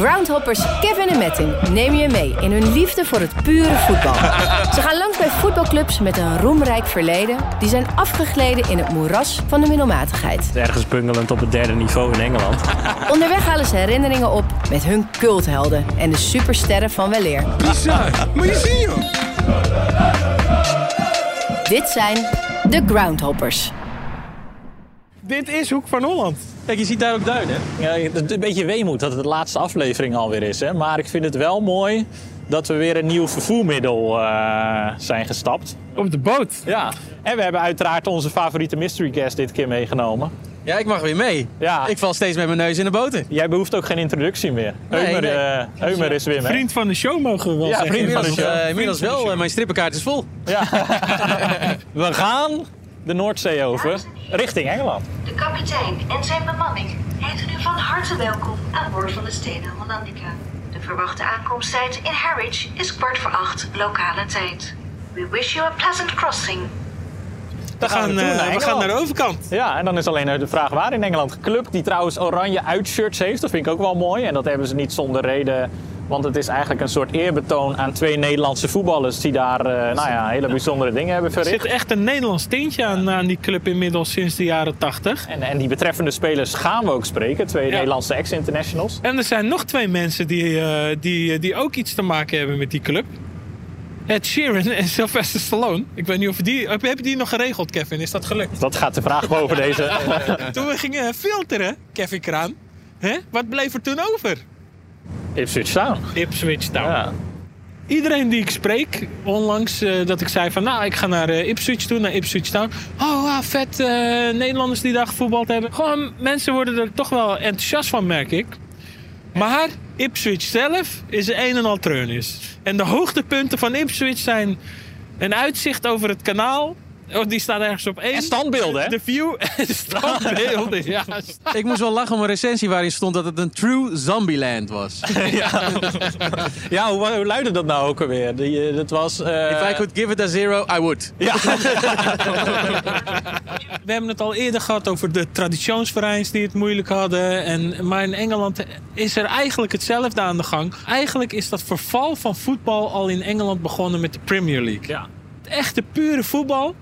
Groundhoppers Kevin en Metin nemen je mee in hun liefde voor het pure voetbal. Ze gaan langs bij voetbalclubs met een roemrijk verleden... die zijn afgegleden in het moeras van de middelmatigheid. Ergens bungelend op het derde niveau in Engeland. Onderweg halen ze herinneringen op met hun culthelden... en de supersterren van weleer. Bizar, maar je hem. Dit zijn de Groundhoppers. Dit is Hoek van Holland. Kijk, je ziet daar ook duinen. Ja, het is een beetje weemoed dat het de laatste aflevering alweer is. Hè? Maar ik vind het wel mooi dat we weer een nieuw vervoermiddel eh, zijn gestapt. Op de boot. Ja, en we hebben uiteraard onze favoriete mystery guest dit keer meegenomen. Ja, ik mag weer mee. Ja. Ik val steeds met mijn neus in de boten. Jij behoeft ook geen introductie meer. Nee, Eumer, nee. eh, Eumer is weer mee. Vriend van de show mogen we wel Ja, zeggen. vriend van de Inmiddels, show. eh, inmiddels wel, mijn strippenkaart is vol. Ja. we gaan de Noordzee over richting Engeland. De kapitein en zijn bemanning heten u van harte welkom aan boord van de Stena Hollandica. De verwachte aankomsttijd in Harwich is kwart voor acht lokale tijd. We wish you a pleasant crossing. Dan gaan, we, toe eh, naar we Engeland. gaan naar de overkant. Ja, en dan is alleen de vraag waar in Engeland. Club die trouwens oranje uitshirts heeft, dat vind ik ook wel mooi. En dat hebben ze niet zonder reden. Want het is eigenlijk een soort eerbetoon aan twee Nederlandse voetballers die daar eh, nou ja, hele bijzondere dingen hebben Er verricht. zit echt een Nederlands tintje aan, aan die club inmiddels sinds de jaren 80. En, en die betreffende spelers gaan we ook spreken. Twee Ja. Nederlandse ex-internationals. En er zijn nog twee mensen die, eh, die, die ook iets te maken hebben met die club. Ed Sheeran en Sylvester Stallone. Ik weet niet of die... Heb je die nog geregeld, Kevin? Is dat gelukt? Dat gaat de vraag boven deze. Toen we gingen filteren, Kevin Kraan. Hè? Wat bleef er toen over? Ipswich Town. Ipswich Town. Ja. Iedereen die ik spreek, onlangs eh, dat ik zei van... nou, ik ga naar eh, Ipswich toe, naar Ipswich Town. Oh, ah, vet, eh, Nederlanders die daar gevoetbald hebben. Gewoon, mensen worden er toch wel enthousiast van, merk ik. Maar Ipswich zelf is een en al treurnis. En de hoogtepunten van Ipswich zijn een uitzicht over het kanaal... Oh, die staat ergens op één. En standbeelden, hè? De view en standbeelden, ja. Ik moest wel lachen om een recensie waarin stond dat het een true zombieland was. Ja, hoe, hoe luidde dat nou ook alweer? Die, eh, dat was... eh, If I could give it a zero, I would. Ja. We hebben het al eerder gehad over de traditionsvereins die het moeilijk hadden. En, maar in Engeland is er eigenlijk hetzelfde aan de gang. Eigenlijk is dat verval van voetbal al in Engeland begonnen met de Premier League. ja. Het echte pure voetbal,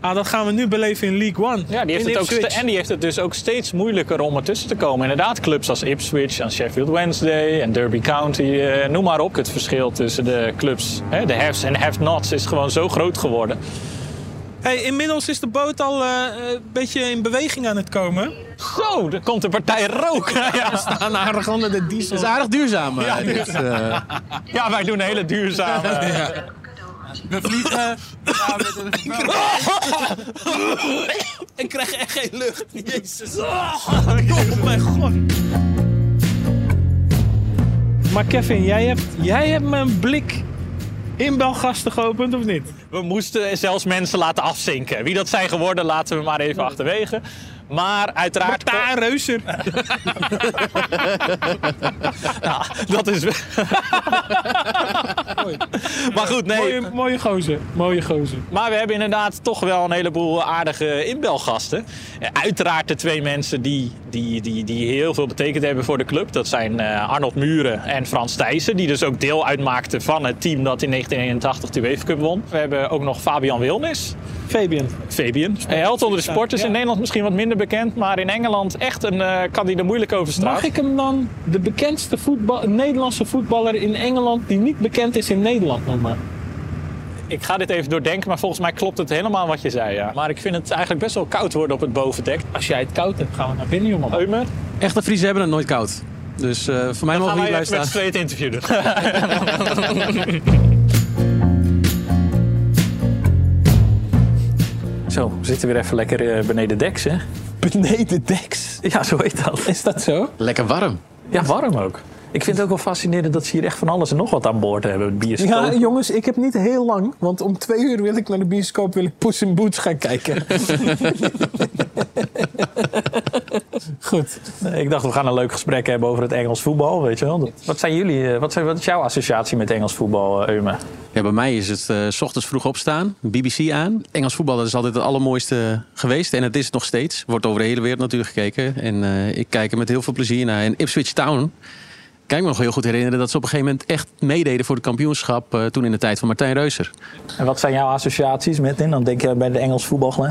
ah, dat gaan we nu beleven in League One. Ja, die heeft het ook en die heeft het dus ook steeds moeilijker om ertussen te komen. Inderdaad, clubs als Ipswich en Sheffield Wednesday en Derby County, eh, noem maar op. Het verschil tussen de clubs, hè, de haves en have-nots, is gewoon zo groot geworden. Hey, inmiddels is de boot al eh, een beetje in beweging aan het komen. Zo, er komt een partij rook. ja. Aan aardig onder de diesel. Dat is aardig duurzaam. Ja, dit, eh. ja, wij doen een hele duurzame... We vliegen. Ik krijg echt geen lucht. Jezus. Oh mijn god. Maar Kevin, jij hebt, jij hebt een blik inbelgasten geopend, of niet? We moesten zelfs mensen laten afzinken. Wie dat zijn geworden, laten we maar even achterwege. Maar uiteraard... Martijn Reuser. Ja, dat is... maar goed, nee. Mooie, mooie gozer. Mooie gozer. Maar we hebben inderdaad toch wel een heleboel aardige inbelgasten. Uiteraard de twee mensen die, die, die, die heel veel betekend hebben voor de club. Dat zijn eh, Arnold Muren en Frans Thijssen. Die dus ook deel uitmaakten van het team dat in 1981 de UEFA Cup won. We hebben ook nog Fabian Wilnis. Fabian. Fabian. Een held onder de sporters. Ja. In Nederland misschien wat minder bekend. Maar in Engeland echt een, eh, kan die er moeilijk over straat. Mag ik hem dan de bekendste voetbal, Nederlandse voetballer in Engeland die niet bekend is in Nederland noemen? Ik ga dit even doordenken, maar volgens mij klopt het helemaal wat je zei. Ja. Maar ik vind het eigenlijk best wel koud worden op het bovendek. Als jij het koud hebt, gaan we naar binnen, jongen. Eumer, Echte Friesen hebben het nooit koud. Dus eh, voor mij mogen gaan we niet met blijven staan. tweeën het interview doen. Zo, we zitten weer even lekker eh, beneden deks, hè? Beneden deks. Ja, zo heet dat. Is dat zo? Lekker warm. Ja, warm ook. Ik vind het ook wel fascinerend dat ze hier echt van alles en nog wat aan boord hebben. Bioscoop. Ja, jongens, ik heb niet heel lang. Want om twee uur wil ik naar de bioscoop, wil ik Puss in Boots gaan kijken. Goed. Nee, Ik dacht, we gaan een leuk gesprek hebben over het Engels voetbal, weet je wel. Wat, zijn jullie, eh, wat, zijn, wat is jouw associatie met Engels voetbal, eh, Eume? Ja, bij mij is het eh, s ochtends vroeg opstaan, BBC aan. Engels voetbal dat is altijd het allermooiste geweest en het is het nog steeds. Wordt over de hele wereld natuurlijk gekeken. En eh, ik kijk er met heel veel plezier naar. En Ipswich Town, Kijk me nog heel goed herinneren dat ze op een gegeven moment echt meededen voor het kampioenschap. Uh, toen in de tijd van Martijn Reuser. En wat zijn jouw associaties met in? Dan denk je bij de Engels voetbal.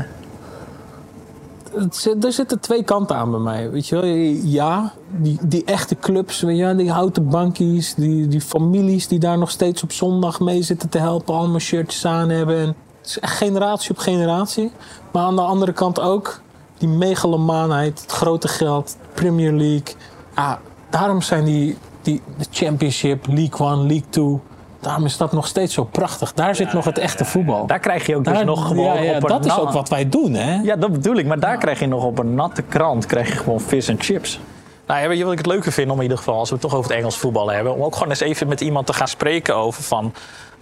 Er zitten twee kanten aan bij mij. Weet je wel? Ja, die, die echte clubs, ja, die houten bankies, die, die families die daar nog steeds op zondag mee zitten te helpen, allemaal shirtjes aan hebben. En het is echt generatie op generatie. Maar aan de andere kant ook die megalomaanheid, het grote geld, Premier League. Ja, daarom zijn die, die de Championship, League One, League Two. Daarom is dat nog steeds zo prachtig. Daar zit nog het echte voetbal. Daar krijg je ook dus nog gewoon ja, ja, op een Dat is ook wat wij doen, hè? Ja, dat bedoel ik. Maar daar krijg je nog op een natte krant krijg je gewoon vis en chips. Nou, ja, weet je wat ik het leuker vind om in ieder geval, als we het toch over het Engels voetbal hebben, om ook gewoon eens even met iemand te gaan spreken over van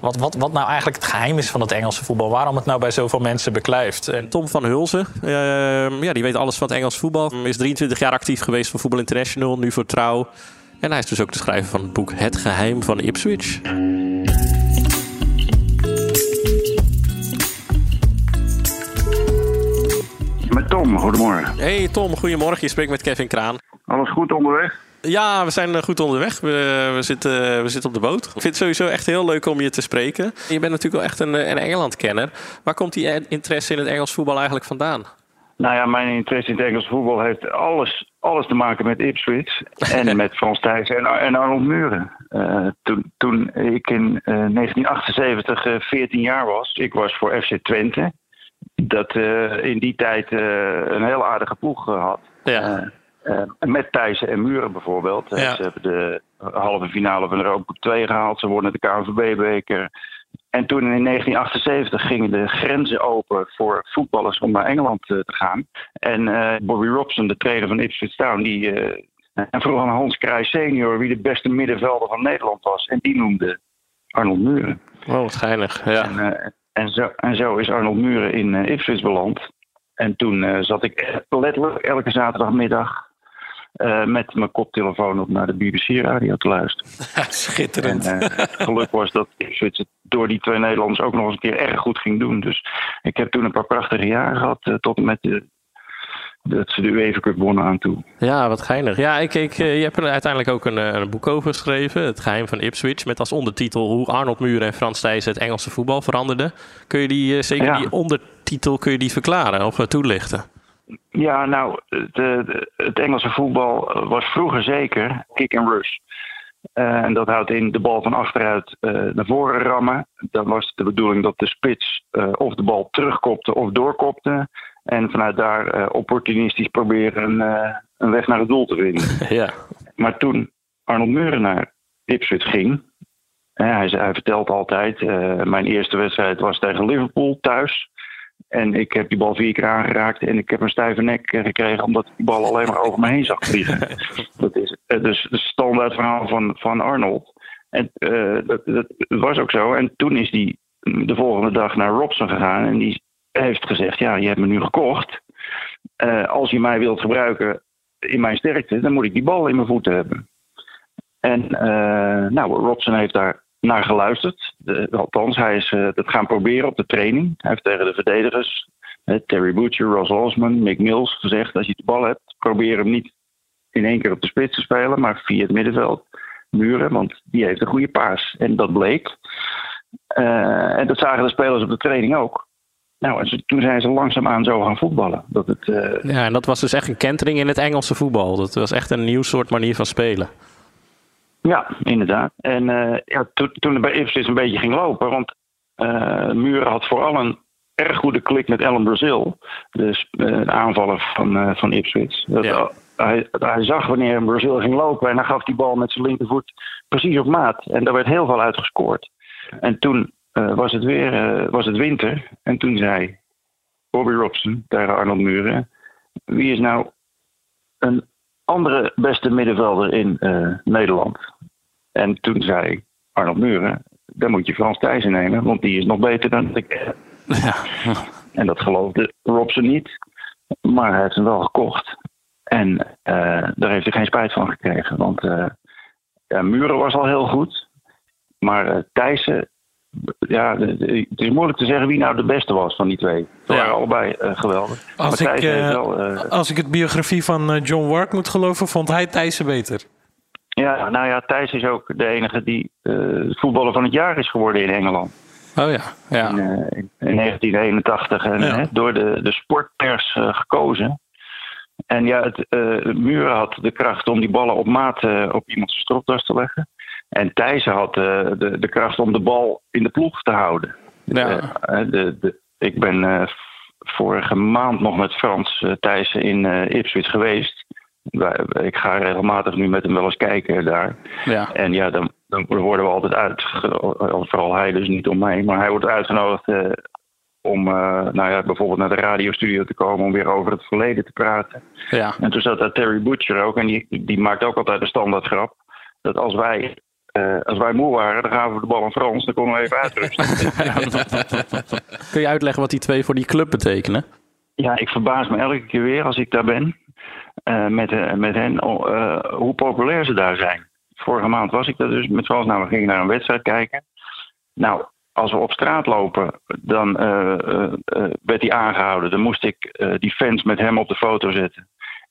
wat, wat, wat nou eigenlijk het geheim is van het Engelse voetbal. Waarom het nou bij zoveel mensen beklijft. En Tom van Hulzen, uh, ja, die weet alles van het Engels voetbal. Is 23 jaar actief geweest voor Voetbal International, nu voor Trouw. En hij is dus ook de schrijver van het boek Het Geheim van Ipswich. Met Tom, goedemorgen. Hey Tom, goedemorgen. Je spreekt met Kevin Kraan. Alles goed onderweg? Ja, we zijn goed onderweg. We, we, zitten, we zitten op de boot. Ik vind het sowieso echt heel leuk om je te spreken. Je bent natuurlijk wel echt een, een Engeland-kenner. Waar komt die interesse in het Engels voetbal eigenlijk vandaan? Nou ja, mijn interesse in het Engels voetbal heeft alles, alles te maken met Ipswich. En met Frans Thijssen en, en Arnold Muren. Uh, toen, toen ik in uh, 1978 uh, 14 jaar was, ik was voor FC Twente. Dat uh, in die tijd een heel aardige ploeg had. Ja. met Thijssen en Muren bijvoorbeeld. Ja. Ze hebben de halve finale van de Europa Cup 2 gehaald. Ze wonnen de KNVB-beker. En toen in 1978 gingen de grenzen open voor voetballers om naar Engeland te gaan. En uh, Bobby Robson, de trainer van Ipswich Town, die uh, en vroeg aan Hans Krij senior wie de beste middenvelder van Nederland was. En die noemde Arnold Muren. Oh, wat geinig. Ja. En, uh, en, zo, en zo is Arnold Muren in Ipswich beland. En toen zat ik letterlijk elke zaterdagmiddag uh, met mijn koptelefoon op naar de BBC-radio te luisteren. Schitterend. En, uh, geluk was dat Ipswich het door die twee Nederlanders ook nog eens een keer erg goed ging doen. Dus ik heb toen een paar prachtige jaren gehad, uh, tot en met de, dat ze de UEFA Cup wonnen aan toe. Ja, wat geinig. Ja, ik, ik, je hebt er uiteindelijk ook een, een, boek over geschreven, Het Geheim van Ipswich, met als ondertitel hoe Arnold Muren en Frans Thijssen het Engelse voetbal veranderden. Kun je die, zeker ja. die ondertitel, kun je die verklaren of toelichten? Ja, nou, de, het Engelse voetbal was vroeger zeker kick and rush. Uh, en dat houdt in de bal van achteruit uh, naar voren rammen. Dan was het de bedoeling dat de spits uh, of de bal terugkopte of doorkopte. En vanuit daar opportunistisch proberen een weg naar het doel te vinden. Ja. Maar toen Arnold Meuren naar Ipswich ging. hij, hij vertelt altijd: mijn eerste wedstrijd was tegen Liverpool thuis. En ik heb die bal vier keer aangeraakt en ik heb een stijve nek gekregen omdat ik die bal alleen maar over me heen zag vliegen. dat is dus het standaard verhaal van, van Arnold. En uh, dat, dat, was ook zo. En toen is hij de volgende dag naar Robson gegaan en die heeft gezegd: Ja, je hebt me nu gekocht. Uh, als je mij wilt gebruiken in mijn sterkte, dan moet ik die bal in mijn voeten hebben. En uh, nou, Robson heeft daar naar geluisterd. Althans, hij is uh, dat gaan proberen op de training. Hij heeft tegen de verdedigers, Terry Butcher, Ross Osman, Mick Mills gezegd: als je de bal hebt, probeer hem niet in één keer op de spits te spelen, maar via het middenveld muren, want die heeft een goede paas. En dat bleek. Uh, en dat zagen de spelers op de training ook. Nou, en toen zijn ze langzaamaan zo gaan voetballen. Dat het, ja, en dat was dus echt een kentering in het Engelse voetbal. Dat was echt een nieuw soort manier van spelen. Ja, inderdaad. En uh, ja, to, toen het bij Ipswich een beetje ging lopen, want uh, Muren had vooral een erg goede klik met Ellen Brazil, dus uh, de aanvaller van, van Ipswich. Dat, ja. hij, hij, zag wanneer Brazil ging lopen en hij gaf die bal met zijn linkervoet precies op maat. En daar werd heel veel uitgescoord. En toen was, het weer, was het winter en toen zei Bobby Robson tegen Arnold Muren, wie is nou een andere beste middenvelder in uh, Nederland. En toen zei Arnold Muren, dan moet je Frans Thijssen nemen, want die is nog beter dan ik. Ja. En dat geloofde Robson niet, maar hij heeft hem wel gekocht. En uh, daar heeft hij geen spijt van gekregen, want uh, ja, Muren was al heel goed, maar Thijssen, ja, het is moeilijk te zeggen wie nou de beste was van die twee. Ze waren allebei uh, geweldig. Als ik, uh, wel, uh, als ik het biografie van John Wark moet geloven, vond hij Thijssen beter. Ja, nou ja, Thijs is ook de enige die uh, voetballer van het jaar is geworden in Engeland. Oh ja, ja. In, uh, in 1981 en ja. door de, de sportpers uh, gekozen. En ja, het, Muren had de kracht om die ballen op maat op iemands stropdas te leggen. En Thijs had de, de kracht om de bal in de ploeg te houden. Ja. de, de, ik ben vorige maand nog met Frans Thijssen in Ipswich geweest ik ga regelmatig nu met hem wel eens kijken daar. Ja. En ja, dan, dan worden we altijd uit. Vooral hij dus niet om mij. Maar hij wordt uitgenodigd uh, om uh, nou ja, bijvoorbeeld naar de radiostudio te komen om weer over het verleden te praten. Ja. En toen zat daar Terry Butcher ook. En die, die maakt ook altijd de standaard grap. Dat als wij uh, als wij moe waren, dan gaven we de bal aan Frans. Dan konden we even uitrusten. Kun je uitleggen wat die twee voor die club betekenen? Ja, ik verbaas me elke keer weer als ik daar ben. Uh, met, uh, met hen uh, hoe populair ze daar zijn. Vorige maand was ik daar dus met Frans. Nou, we gingen naar een wedstrijd kijken. Nou, als we op straat lopen, dan werd hij aangehouden. Dan moest ik die fans met hem op de foto zetten.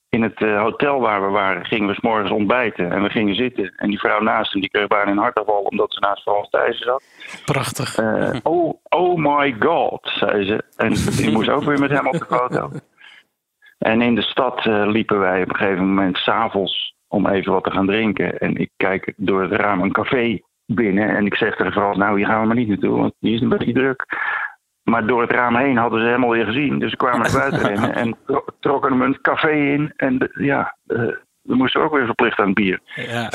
In het hotel waar we waren, gingen we s morgens ontbijten en we gingen zitten. En die vrouw naast hem, die kreeg bijna een hartaanval omdat ze naast Frans Thijssen zat. Prachtig. oh, oh my god, zei ze. En die moest ook weer met hem op de foto. En in de stad uh, liepen wij op een gegeven moment s'avonds om even wat te gaan drinken. En ik kijk door het raam een café binnen en ik zeg tegen Frans, nou hier gaan we maar niet naartoe, want die is een beetje druk. Maar door het raam heen hadden ze helemaal weer gezien. Dus ze kwamen naar buiten rennen en tro trokken hem een café in. En de, ja, uh, we moesten ook weer verplicht aan het bier. Ja.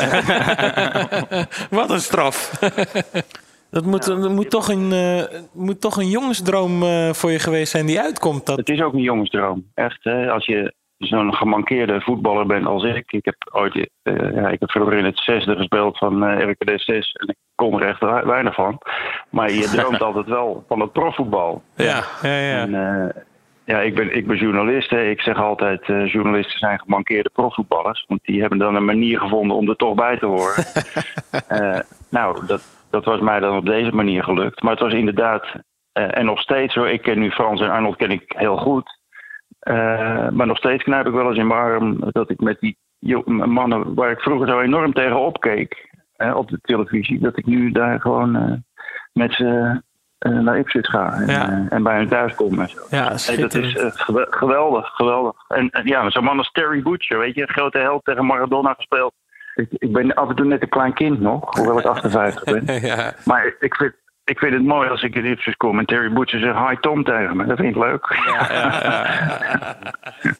wat een straf. Dat moet, ja, dat moet, toch een, uh, moet toch een jongensdroom uh, voor je geweest zijn die uitkomt. Dat... Het is ook een jongensdroom. Echt, hè? als je zo'n gemankeerde voetballer bent als ik. Ik heb ooit, uh, ja, ik heb vroeger in het zesde gespeeld van RKD 6 en ik kon er echt weinig van. Maar je droomt altijd wel van het profvoetbal. Ja, ja, ja. En, ja, ik ben, ik ben journalist. Hè. Ik zeg altijd, uh, journalisten zijn gemankeerde profvoetballers. Want die hebben dan een manier gevonden om er toch bij te horen. uh, nou, dat, dat was mij dan op deze manier gelukt. Maar het was inderdaad, uh, en nog steeds hoor, ik ken nu Frans en Arnold ken ik heel goed. maar nog steeds knijp ik wel eens in mijn arm dat ik met die mannen waar ik vroeger zo enorm tegen opkeek op de televisie, dat ik nu daar gewoon met ze naar Ipswich ga en, ja. en bij hun thuis kom en zo. Ja, nee, dat is geweldig, geweldig. En, en ja, zo'n man als Terry Butcher, weet je, grote held tegen Maradona gespeeld. Ik, ik, ben af en toe net een klein kind nog, hoewel ik 58 ben. ja. Maar ik vind, ik vind het mooi als ik in Ipswich kom en Terry Butcher zegt hi Tom tegen me. Dat vind ik leuk. Ja,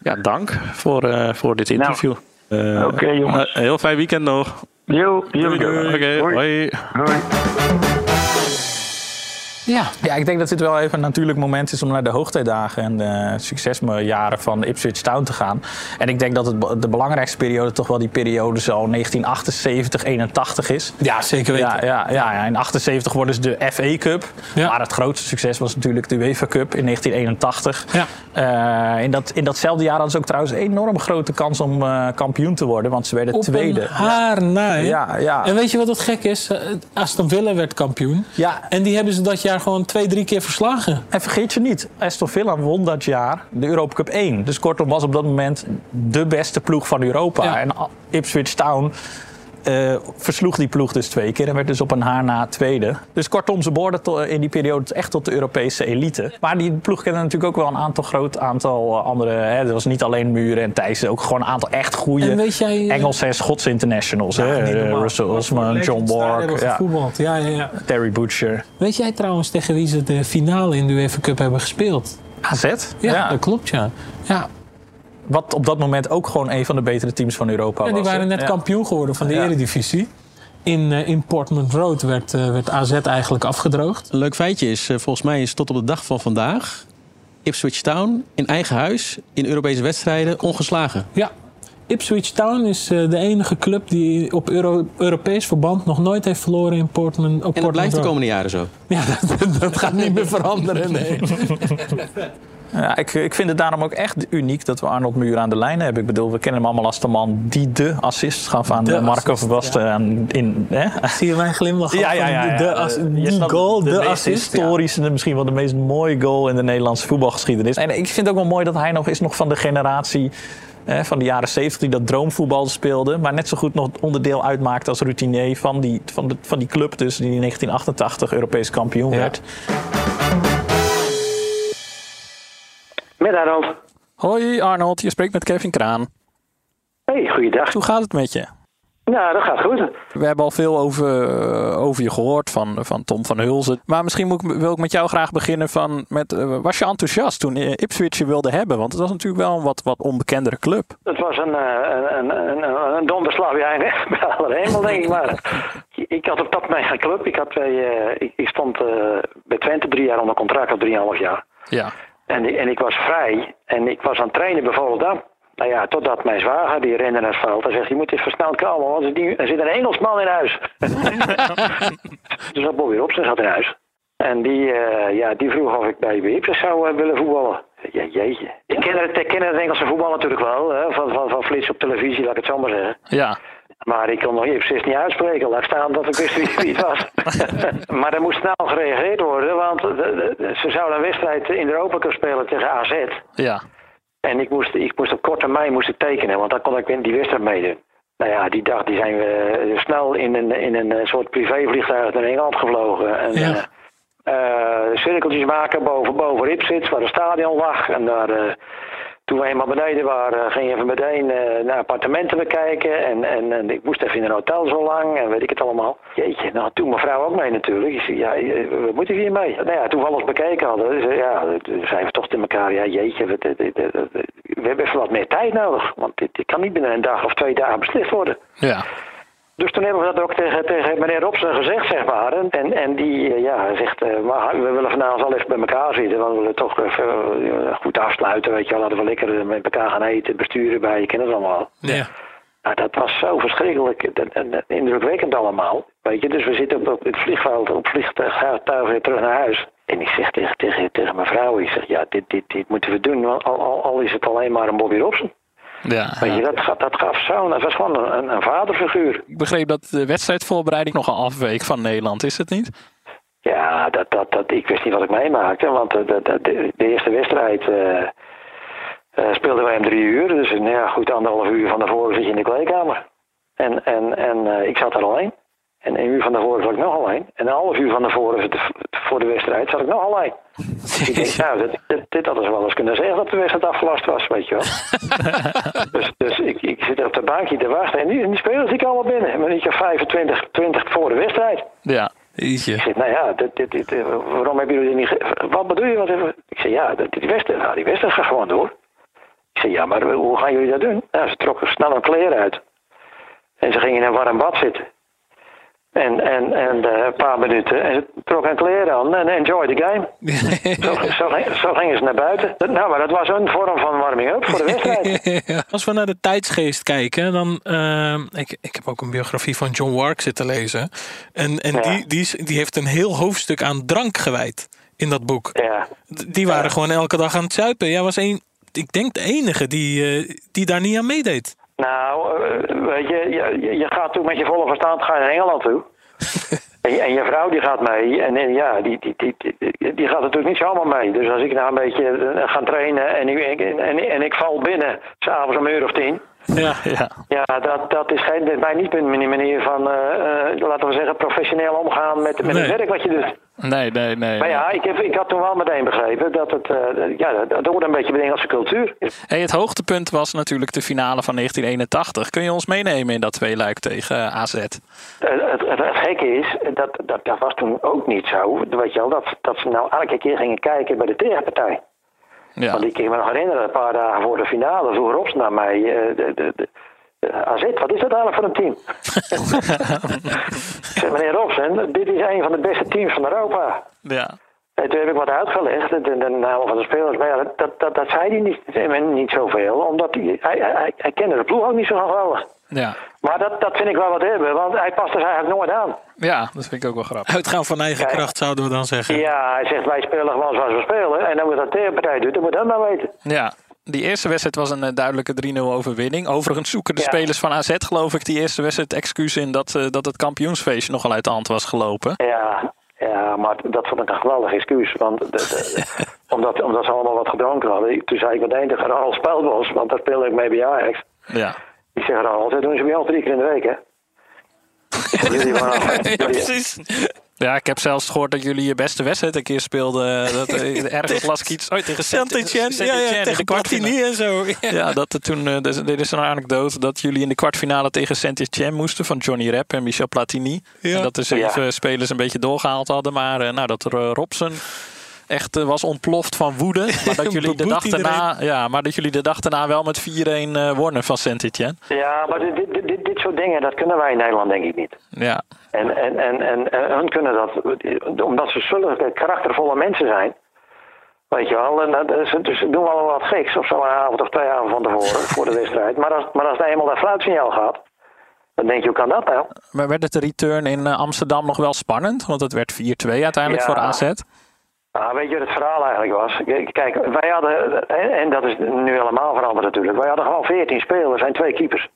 ja dank voor, voor dit interview. Nou, Oké okay, jongens. heel fijn weekend nog. Jo, Oké, okay, hoi. hoi. Ja. ja, ik denk dat dit wel even een natuurlijk moment is om naar de hoogtijdagen en de succesjaren van Ipswich Town te gaan. En ik denk dat het de belangrijkste periode toch wel die periode zo 1978, 81 is. Ja, zeker weten. Ja, ja, ja, ja. in 78 worden ze de FA Cup. Ja. Maar het grootste succes was natuurlijk de UEFA Cup in 1981. Ja. Uh, in, dat, in datzelfde jaar hadden ze ook trouwens een enorm grote kans om uh, kampioen te worden, want ze werden Op tweede. haar na, ja, ja. En weet je wat het gek is? Aston Villa werd kampioen. Ja. En die hebben ze dat jaar gewoon twee, drie keer verslagen. En vergeet je niet, Aston Villa won dat jaar de Europa Cup 1. Dus kortom was op dat moment de beste ploeg van Europa. Ja. En Ipswich Town uh, versloeg die ploeg dus twee keer en werd dus op een haar na tweede. Dus kortom, ze behoorden in die periode echt tot de Europese elite. Maar die ploeg kende natuurlijk ook wel een aantal groot aantal andere. Hè. Er was niet alleen Muren en Thijssen, ook gewoon een aantal echt goede jij, Engelse en Schotse internationals. Ja, hè. Russell Osman, John Borg, ja. Ja, ja, ja. Terry Butcher. Weet jij trouwens tegen wie ze de finale in de UEFA Cup hebben gespeeld? AZ? Ja, ja. dat klopt ja. ja. Wat op dat moment ook gewoon een van de betere teams van Europa ja, die was. waren net ja. kampioen geworden van de Ja. Eredivisie. In, uh, in Portman Road werd, uh, werd AZ eigenlijk afgedroogd. Een leuk feitje is, uh, volgens mij is tot op de dag van vandaag... Ipswich Town in eigen huis, in Europese wedstrijden, ongeslagen. Ja. Ipswich Town is de enige club die op Euro Europees verband nog nooit heeft verloren in Portman. Op en dat blijft de komende jaren zo. Ja, dat, dat gaat niet meer veranderen. Nee. Ja, ik, ik vind het daarom ook echt uniek dat we Arnold Muur aan de lijn hebben. Ik bedoel, we kennen hem allemaal als de man die de assist gaf aan De de Marco Verbasten. ja. aan In, hè? Zie je mijn glimlach? Ja, ja, ja. De, ja. de Eh, je die snapt goal, de, meest assist. historische, en misschien wel de meest mooie goal in de Nederlandse voetbalgeschiedenis. En ik vind het ook wel mooi dat hij nog is nog van de generatie van de jaren 70 die dat droomvoetbal speelde. Maar net zo goed nog onderdeel uitmaakte als routinier van die, van de, van die club. Dus die in 1988 Europees kampioen werd. Met Arnold. Hoi Arnold, je spreekt met Kevin Kraan. Hey, goeiedag. Hoe gaat het met je? Nou, dat gaat goed. We hebben al veel over, eh, over je gehoord van, van Tom van Hulzen. Maar misschien moet ik, wil ik met jou graag beginnen van... Met, uh, was je enthousiast toen Ipswich je wilde hebben? Want het was natuurlijk wel een wat, wat onbekendere club. Het was een, uh, een, een, een, een donderslag bij hemel, denk ik maar. ik had op dat moment geen club. Ik, had bij, ik, ik, stond bij Twente drie jaar onder contract, of drieënhalf jaar. Ja. En, en ik was vrij. En ik was aan het trainen bij Volendam. Nou ja, totdat mijn zwager, die rende naar het veld, hij zegt, je moet eens versneld komen, want er zit een Engelsman in huis. dus dat Bobby Robson zat in huis. En die, uh, ja, die vroeg of ik bij Ipswich zou uh, willen voetballen. Ja, jeetje. Ik ken het, ik ken het Engelse voetbal natuurlijk wel, hè, van, van, van Flits op televisie, laat ik het zo maar zeggen. Ja. Maar ik kon nog Ipswich niet uitspreken, laat staan dat ik wist wie het was. maar er moest snel gereageerd worden, want de, de, ze zouden een wedstrijd in de Europa Cup spelen tegen AZ. Ja. En ik moest, ik moest op korte termijn moest ik tekenen, want dan kon ik in die wedstrijd meedoen. Nou ja, die dag die zijn we snel in een, in een soort privévliegtuig naar Engeland gevlogen. En, ja. uh, cirkeltjes maken boven, boven Ipswich, waar het stadion lag. En daar, uh, toen we eenmaal beneden waren, ging even meteen uh, naar appartementen bekijken. En, en, ik moest even in een hotel zo lang en weet ik het allemaal. Jeetje, nou toen mijn vrouw ook mee natuurlijk. Ik zei, ja, we moeten hier mee. Nou ja, toen we alles bekeken hadden, dus, ja, zijn we toch in elkaar. Ja, jeetje, we, we, we, we hebben even wat meer tijd nodig. Want dit, dit kan niet binnen een dag of twee dagen beslist worden. Ja. Dus toen hebben we dat ook tegen, tegen meneer Robson gezegd, zeg maar. En, en die ja, zegt, uh, maar we willen vanavond al even bij elkaar zitten. Want we willen toch even uh, goed afsluiten, weet je wel. Laten we lekker met elkaar gaan eten, besturen bij, je kent het allemaal. Ja. Nou, dat was zo verschrikkelijk en, en, indrukwekkend allemaal. Weet je, dus we zitten op, op het vliegveld, op vliegtuig weer terug naar huis. En ik zeg tegen, tegen, tegen mijn vrouw, ik zeg, ja, dit, dit, dit moeten we doen, al, al, al is het alleen maar een Bobby Robson. Ja, Weet je, dat, dat gaf zo, dat was gewoon een, een vaderfiguur. Ik begreep dat de wedstrijdvoorbereiding nogal afweek van Nederland, is het niet? Ja, dat, dat, dat, ik wist niet wat ik meemaakte, want de, de, de, de eerste wedstrijd uh, uh, speelden wij om drie uur. Dus nou ja, goed anderhalf uur van tevoren zit je in de kleedkamer. En, en, en uh, ik zat er alleen. En een uur van tevoren zat ik nog alleen. En een half uur van tevoren voor de wedstrijd zat ik nog alleen. Dus ik denk, nou, dit, dit, dit hadden ze wel eens kunnen zeggen dat de wedstrijd afgelast was, weet je wel. dus dus ik, ik zit op de bankje te wachten. En die, die spelers die allemaal binnen. Een minuutje 25, 20 voor de wedstrijd. Ja, ietsje. Ik zeg, nou ja, dit, dit, dit, waarom hebben jullie niet... Wat bedoel je? Wat even? Ik zeg, ja, die wedstrijd, nou, die wedstrijd gaat gewoon door. Ik zeg, ja, maar hoe gaan jullie dat doen? Nou, ze trokken snel een kleren uit. En ze gingen in een warm bad zitten. En, en, en uh, een paar minuten. En trok een kleren aan en enjoy the game. zo, zo, zo, gingen ze naar buiten. Nou, maar dat was een vorm van warming-up voor de wedstrijd. Als we naar de tijdsgeest kijken, dan. Uh, ik, ik heb ook een biografie van John Wark zitten lezen. En, en ja. die, die, die heeft een heel hoofdstuk aan drank gewijd in dat boek. Ja. Die waren ja. gewoon elke dag aan het zuipen. Jij was een, ik denk de enige die, uh, die daar niet aan meedeed. Nou, weet je, je, je gaat toen met je volle verstand ga je naar Engeland toe. en, je, en, je vrouw die gaat mee. En, en ja, die, die, die, die, die gaat natuurlijk niet zomaar mee. Dus als ik nou een beetje ga trainen en ik, en, en, en ik val binnen, s'avonds om een uur of tien. Ja, ja. ja dat, dat is geen, bij niet een manier van, uh, laten we zeggen, professioneel omgaan met, met nee. het werk wat je doet. Nee, nee, nee. Maar ja, ik, heb, ik had toen wel meteen begrepen dat het, uh, ja, dat hoort een beetje bij de Engelse cultuur. Hey, het hoogtepunt was natuurlijk de finale van 1981. Kun je ons meenemen in dat tweeluik tegen AZ? Het, het, het, het gekke is, dat, dat, dat was toen ook niet zo. Weet je wel, dat, dat ze nou elke keer gingen kijken bij de tegenpartij. Ja. Want ik kan me nog herinneren, een paar dagen voor de finale vroeg Robs naar mij. Uh, de, de, de, AZ, wat is dat eigenlijk voor een team? ik zeg, meneer Robsen, dit is een van de beste teams van Europa. Ja. En toen heb ik wat uitgelegd, de, de, naam van de spelers. Maar ja, dat, dat, dat zei hij niet, niet zoveel, omdat hij, hij, hij, hij kende de ploeg ook niet zo geweldig. Ja. Maar dat, dat vind ik wel wat hebben, want hij past er eigenlijk nooit aan. Ja, dat vind ik ook wel grappig. Uitgaan van eigen kracht zouden we dan zeggen. Ja, hij zegt wij spelen gewoon zoals we spelen. En dan moet dat tegenpartij doet, dan moet dat maar weten. Ja, die eerste wedstrijd was een uh, duidelijke 3-0 overwinning. Overigens zoeken de ja. spelers van AZ, geloof ik, die eerste wedstrijd excuus in dat, uh, dat het kampioensfeestje nogal uit de hand was gelopen. Ja, ja, maar dat vond ik een geweldig excuus. Want de, de, Omdat, omdat ze allemaal wat gedronken hadden. Toen zei ik meteen tegen Ronald Spelbos, want daar speelde ik mee bij Ajax. Ja. Ik zeg Ronald, dat doen ze bij ons drie keer in de week, hè? Ja, precies. Ja, ik heb zelfs gehoord dat jullie je beste wedstrijd een keer speelden. Dat, eh, ergens las ik iets oh, tegen Saint-Etienne, ja, ja, in de tegen kwartfinale. Platini en zo. Ja. Ja, dat er toen, eh, dus, dit is een anekdote, dat jullie in de kwartfinale tegen Saint-Etienne moesten van Johnny Rep en Michel Platini. Ja. En dat de zeven spelers een beetje doorgehaald hadden, maar eh, nou, dat er eh, Robson echt eh, was ontploft van woede. Maar dat jullie de dag daarna, ja, maar dat jullie de dag daarna wel met 4-1 eh, wonnen van Saint-Etienne. Ja, maar dit soort dingen, dat kunnen wij in Nederland denk ik niet. Ja, En, en, en, en, en hun kunnen dat, omdat ze zulke karaktervolle mensen zijn. Weet je wel, en dat, ze, dus ze doen wel wat geks of zo een avond of twee avonden van tevoren voor de wedstrijd. Maar als, maar als het eenmaal dat fluitsignaal gaat, dan denk je, hoe kan dat nou? maar werd het de return in eh, Amsterdam nog wel spannend? Want het werd 4-2 uiteindelijk Ja. voor AZ. Nou, weet je wat het verhaal eigenlijk was? Kijk, wij hadden, en, en dat is nu helemaal veranderd natuurlijk, wij hadden gewoon 14 spelers en twee keepers.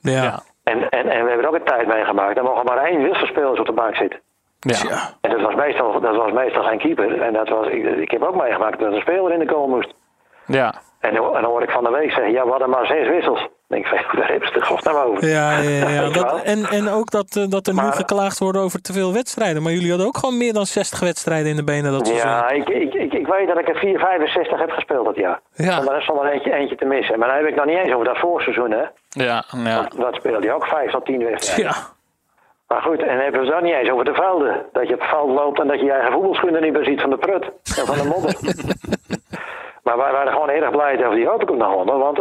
Ja. En, en, en we hebben er ook een tijd meegemaakt, er mogen maar één wisselspelers op de bank zitten. Ja. En dat was meestal, dat was meestal geen keeper. En dat was, ik, ik heb ook meegemaakt dat er een speler in de goal moest. Ja. En, dan- en dan hoor ik van de week zeggen, ja, we hadden maar zes wissels. Dan denk ik, van, daar hebben ze de godsnaam over. Ja, ja, ja. Dat, en, en ook dat, eh, dat er nu Maar- geklaagd wordt over te veel wedstrijden. Maar jullie hadden ook gewoon meer dan 60 wedstrijden in de benen dat seizoen. Ja, ik, ik, ik, ik weet dat ik er 4, 65 heb gespeeld dat jaar. Ja. Zonder, zonder eentje, eentje te missen. Maar dan heb ik nog niet eens over dat voorseizoen, hè. Ja, ja. Dat speelde je ook 5 tot 10 wedstrijden. Ja. Maar goed, en dan hebben we het ook niet eens over de velden. Dat je op het veld loopt en dat je je eigen voetbalschoenen niet meer ziet van de prut en van de modder. maar wij waren gewoon erg blij dat we die Open Cup nog wonnen. Want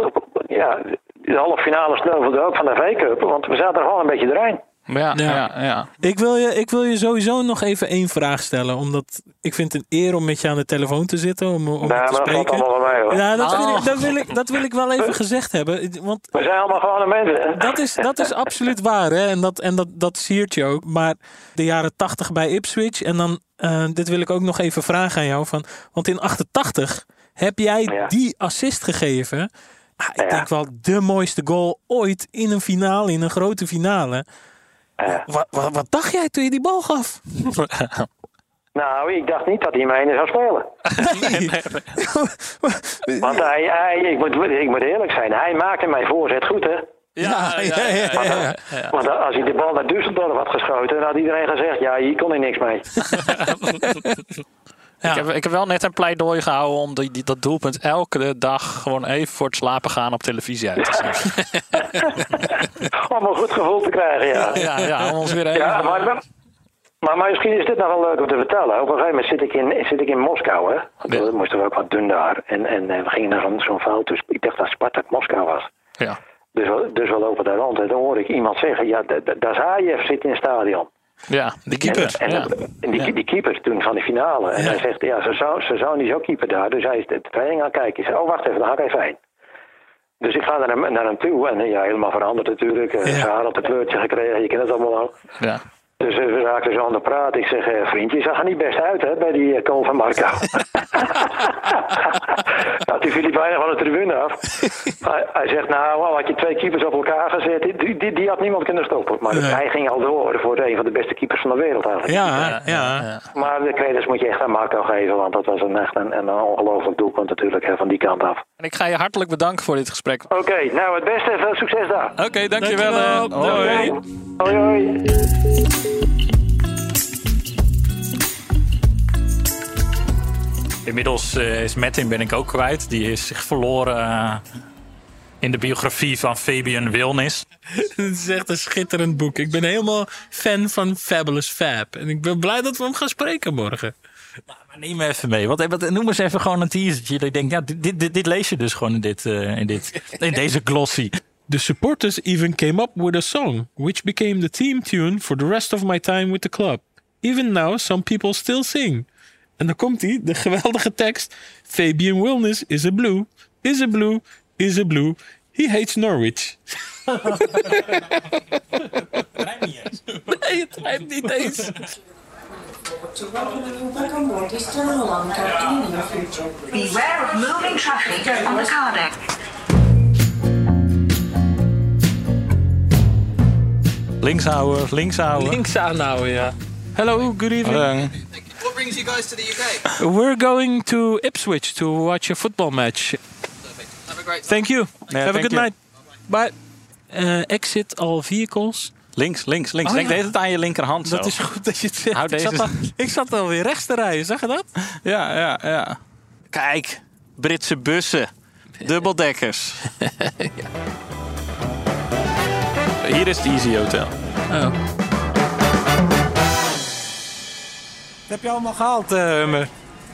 ja, de halve finale sneuvelde ook van de V-Cup. Want we zaten er gewoon een beetje doorheen. Ja, ja, ja. Ik, wil je, ik wil je sowieso nog even één vraag stellen. Omdat ik vind het een eer om met je aan de telefoon te zitten. Om, om te dat spreken. hoor. Ja, dat, wil Oh. ik, dat, wil ik, dat wil ik wel even gezegd hebben. Want We zijn allemaal gewone mensen. dat is, dat is absoluut waar. Hè? En, dat, en dat, dat siert je ook. Maar de jaren 80 bij Ipswich. En dan, eh, dit wil ik ook nog even vragen aan jou. Van, want in 88 heb jij Ja. die assist gegeven. Ah, ik Ja. denk wel de mooiste goal ooit in een finale, in een grote finale. Wat, wat, wat dacht jij toen je die bal gaf? Nou, ik dacht niet dat hij mij zou spelen. Want hij, hij, ik, moet, ik moet eerlijk zijn, hij maakte mijn voorzet goed, hè. Ja, ja, ja, ja, ja. Want als hij de bal naar Düsseldorf had geschoten, dan had iedereen gezegd, ja, hier kon hij niks mee. Ja. Ik, heb, ik heb wel net een pleidooi gehouden om die, die- dat doelpunt elke dag gewoon even voor het slapen gaan op televisie uit te zetten. Om een goed gevoel te krijgen, ja. Ja, ja, om ons weer even... Ja, maar, maar, maar misschien is dit nog wel leuk om te vertellen. Op een gegeven moment zit ik in, zit ik in Moskou, hè. Ja. We moesten we ook wat doen daar. En, en eh, we gingen naar zo'n zo'n veld, dus ik dacht dat Spartak Moskou was. Ja. Dus we, dus we lopen daar rond en dan hoor ik iemand zeggen, ja, da- da- Dazaev zit in het stadion. Ja, die keeper. En, Ja. en die, die keeper toen van de finale. En Ja. hij zegt, ja, zijn zoon, zijn zoon is ook keeper daar. Dus hij is de training aan het kijken. Ik zeg, oh, wacht even, dan ga ik even heen. Dus ik ga naar hem, naar hem toe. En ja, helemaal veranderd natuurlijk. Eh, Ja. Zijn haar op een kleurtje gekregen. Je kent het allemaal al. Ja. Dus eh, we raakten zo aan de praat. Ik zeg, eh, vriend, je zag er niet best uit hè, bij die uh, van Marco. nou, toen viel hij bijna van de tribune af. hij, hij zegt, nou, had je twee keepers op elkaar gezet, die, die, die had niemand kunnen stoppen. Maar Nee. hij ging al door voor een van de beste keepers van de wereld eigenlijk. Ja, ja. Maar de credits moet je echt aan Marco geven, want dat was een, echt een, een ongelooflijk doelpunt natuurlijk hè, van die kant af. En ik ga je hartelijk bedanken voor dit gesprek. Oké, nou het beste, veel succes daar. Oké, dankjewel. eh. Dankjewel. Hoi. Hoi hoi. Inmiddels eh, is Metin ben ik ook kwijt. Die is zich verloren eh, in de biografie van Fabian Wilnis. Het is echt een schitterend boek. Ik ben helemaal fan van Fabulous Fab. En ik ben blij dat we hem gaan spreken morgen. Maar neem me even mee. Wat, wat, noem eens even gewoon een teasertje. Dat ik denk, ja, dit, dit, dit lees je dus gewoon in, dit, eh, in, dit, in deze glossy. The supporters even came up with a song, which became the theme tune for the rest of my time with the club. Even now, some people still sing. En dan komt hij, de geweldige tekst. Fabian Wilnis is a blue, is a blue, is a blue. He hates Norwich. nee, het rijmt niet eens. To welcome you back on board this Tunnel Lanka in the near future. Beware of moving traffic on the car deck. Links houden, links houden. Links aanhouden, ja. Hello, good evening. brings you guys to the UK? We're going to Ipswich to watch a football match. Have a great time. Thank you. Have a good you. night. Bye. Uh, exit all vehicles. Links, links, links. Oh, Denk ja. deed het aan je linkerhand zo. Dat is goed dat je het zegt. Ik zat, al, ik zat alweer rechts te rijden, zag je dat? Ja, ja, ja. Kijk, Britse bussen. Dubbeldekkers. Hier is het Easy Hotel. Oh. heb je allemaal gehaald, uh, me?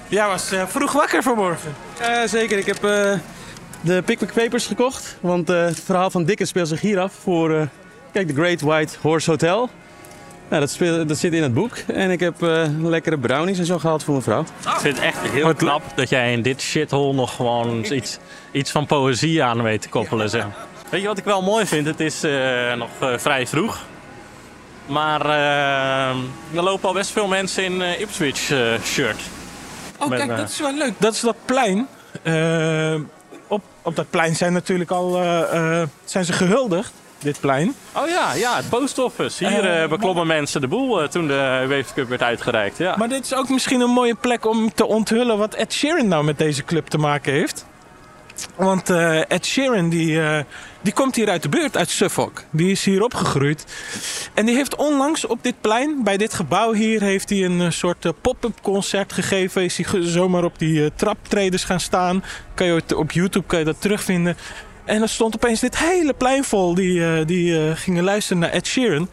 Jij was eh, vroeg wakker vanmorgen. Ja, zeker. Ik heb eh, de Pickwick Papers gekocht. Want eh, het verhaal van Dickens speelt zich hier af voor eh, kijk, de Great White Horse Hotel. Nou, dat, speel, dat zit in het boek. En ik heb eh, lekkere brownies en zo gehaald voor mijn vrouw. Ik vind het echt heel knap dat jij in dit shithole nog gewoon iets, iets van poëzie aan weet te koppelen. Zeg. Weet je wat ik wel mooi vind? Het is eh, nog eh, vrij vroeg. Maar eh, er lopen al best veel mensen in Ipswich eh, shirt. Oh, Met, kijk, dat is wel leuk. Dat is dat plein. Op, op dat plein zijn natuurlijk al zijn ze gehuldigd, dit plein. Oh ja, ja, het post office. Hier eh, beklommen mensen de boel toen de UEFA Cup werd uitgereikt. Ja. Maar dit is ook misschien een mooie plek om te onthullen wat Ed Sheeran nou met deze club te maken heeft. Want eh, Ed Sheeran die, eh, die komt hier uit de buurt, uit Suffolk. Die is hier opgegroeid. En die heeft onlangs op dit plein, bij dit gebouw hier, heeft hij een eh, soort pop-up concert gegeven. Is hij zomaar op die traptreders gaan staan. Kan je op YouTube kan je dat terugvinden. En er stond opeens dit hele plein vol die, eh, die eh, gingen luisteren naar Ed Sheeran.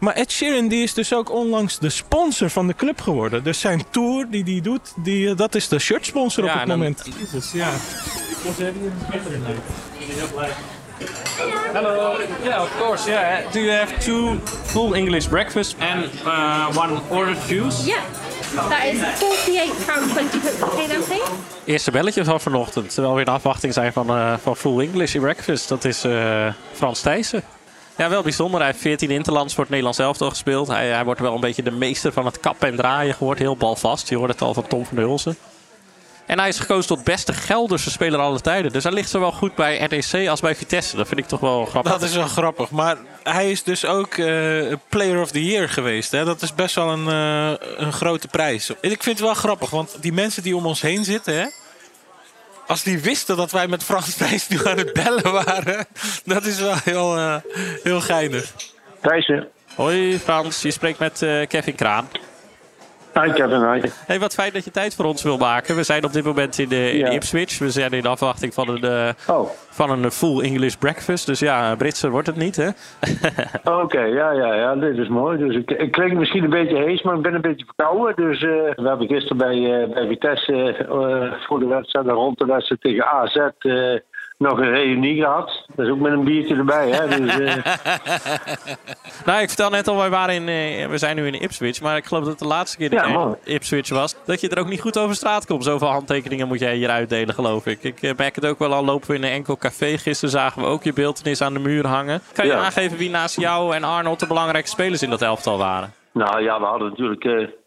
Maar Ed Sheeran die is dus ook onlangs de sponsor van de club geworden. Dus zijn tour die hij doet, die, eh, dat is de shirtsponsor Ja, op het dan- moment. Dus ja. Hello. Yeah, of course. Yeah. Do you have two full English breakfast and uh, one ordered juice? Yeah, that is £48.20 pay Eerste belletje van vanochtend. Terwijl we in afwachting zijn van, eh, van full English breakfast. Dat is eh, Frans Thijssen. Ja, wel bijzonder. Hij heeft 14 interlands voor het Nederlands elftal gespeeld. Hij, hij wordt wel een beetje de meester van het kappen en draaien geworden. Heel balvast. Je hoort het al van Tom van Hulsen. En hij is gekozen tot beste Gelderse speler aller tijden. Dus hij ligt zowel goed bij REC als bij Vitesse. Dat vind ik toch wel grappig. Dat is wel grappig. Maar hij is dus ook eh, Player of the Year geweest. Hè? Dat is best wel een, eh, een grote prijs. En ik vind het wel grappig, want die mensen die om ons heen zitten... Hè? Als die wisten dat wij met Frans Thijs nu aan het bellen waren... dat is wel heel, eh, heel geinig. Thijssen. Hoi Frans, je spreekt met eh, Kevin Kraan. Hi Kevin, hi. Hey, wat fijn dat je tijd voor ons wil maken. We zijn op dit moment in, de, in Ja. Ipswich. We zijn in afwachting van een, eh, Oh. van een full English breakfast. Dus ja, Britser wordt het niet, hè? Oké, ja, ja, ja, dit is mooi. Dus ik, ik klink misschien een beetje hees, maar ik ben een beetje verkouden. Dus eh, we hebben gisteren bij, eh, bij Vitesse eh, voor de wedstrijd en rond de wedstrijd tegen AZ eh, nog een reunie gehad. Dat is ook met een biertje erbij, hè. Dus, eh, nou, ik vertel net al, wij waren in, eh, we zijn nu in Ipswich. Maar ik geloof dat het de laatste keer Ja, dat mooi. in Ipswich was. Dat je er ook niet goed over straat komt. Zoveel handtekeningen moet jij hier uitdelen, geloof ik. Ik eh, merk het ook wel al. Lopen we in een enkel café. Gisteren zagen we ook je beeldenis aan de muur hangen. Kan je Ja. aangeven wie naast jou en Arnold de belangrijkste spelers in dat elftal waren? nou ja, we hadden natuurlijk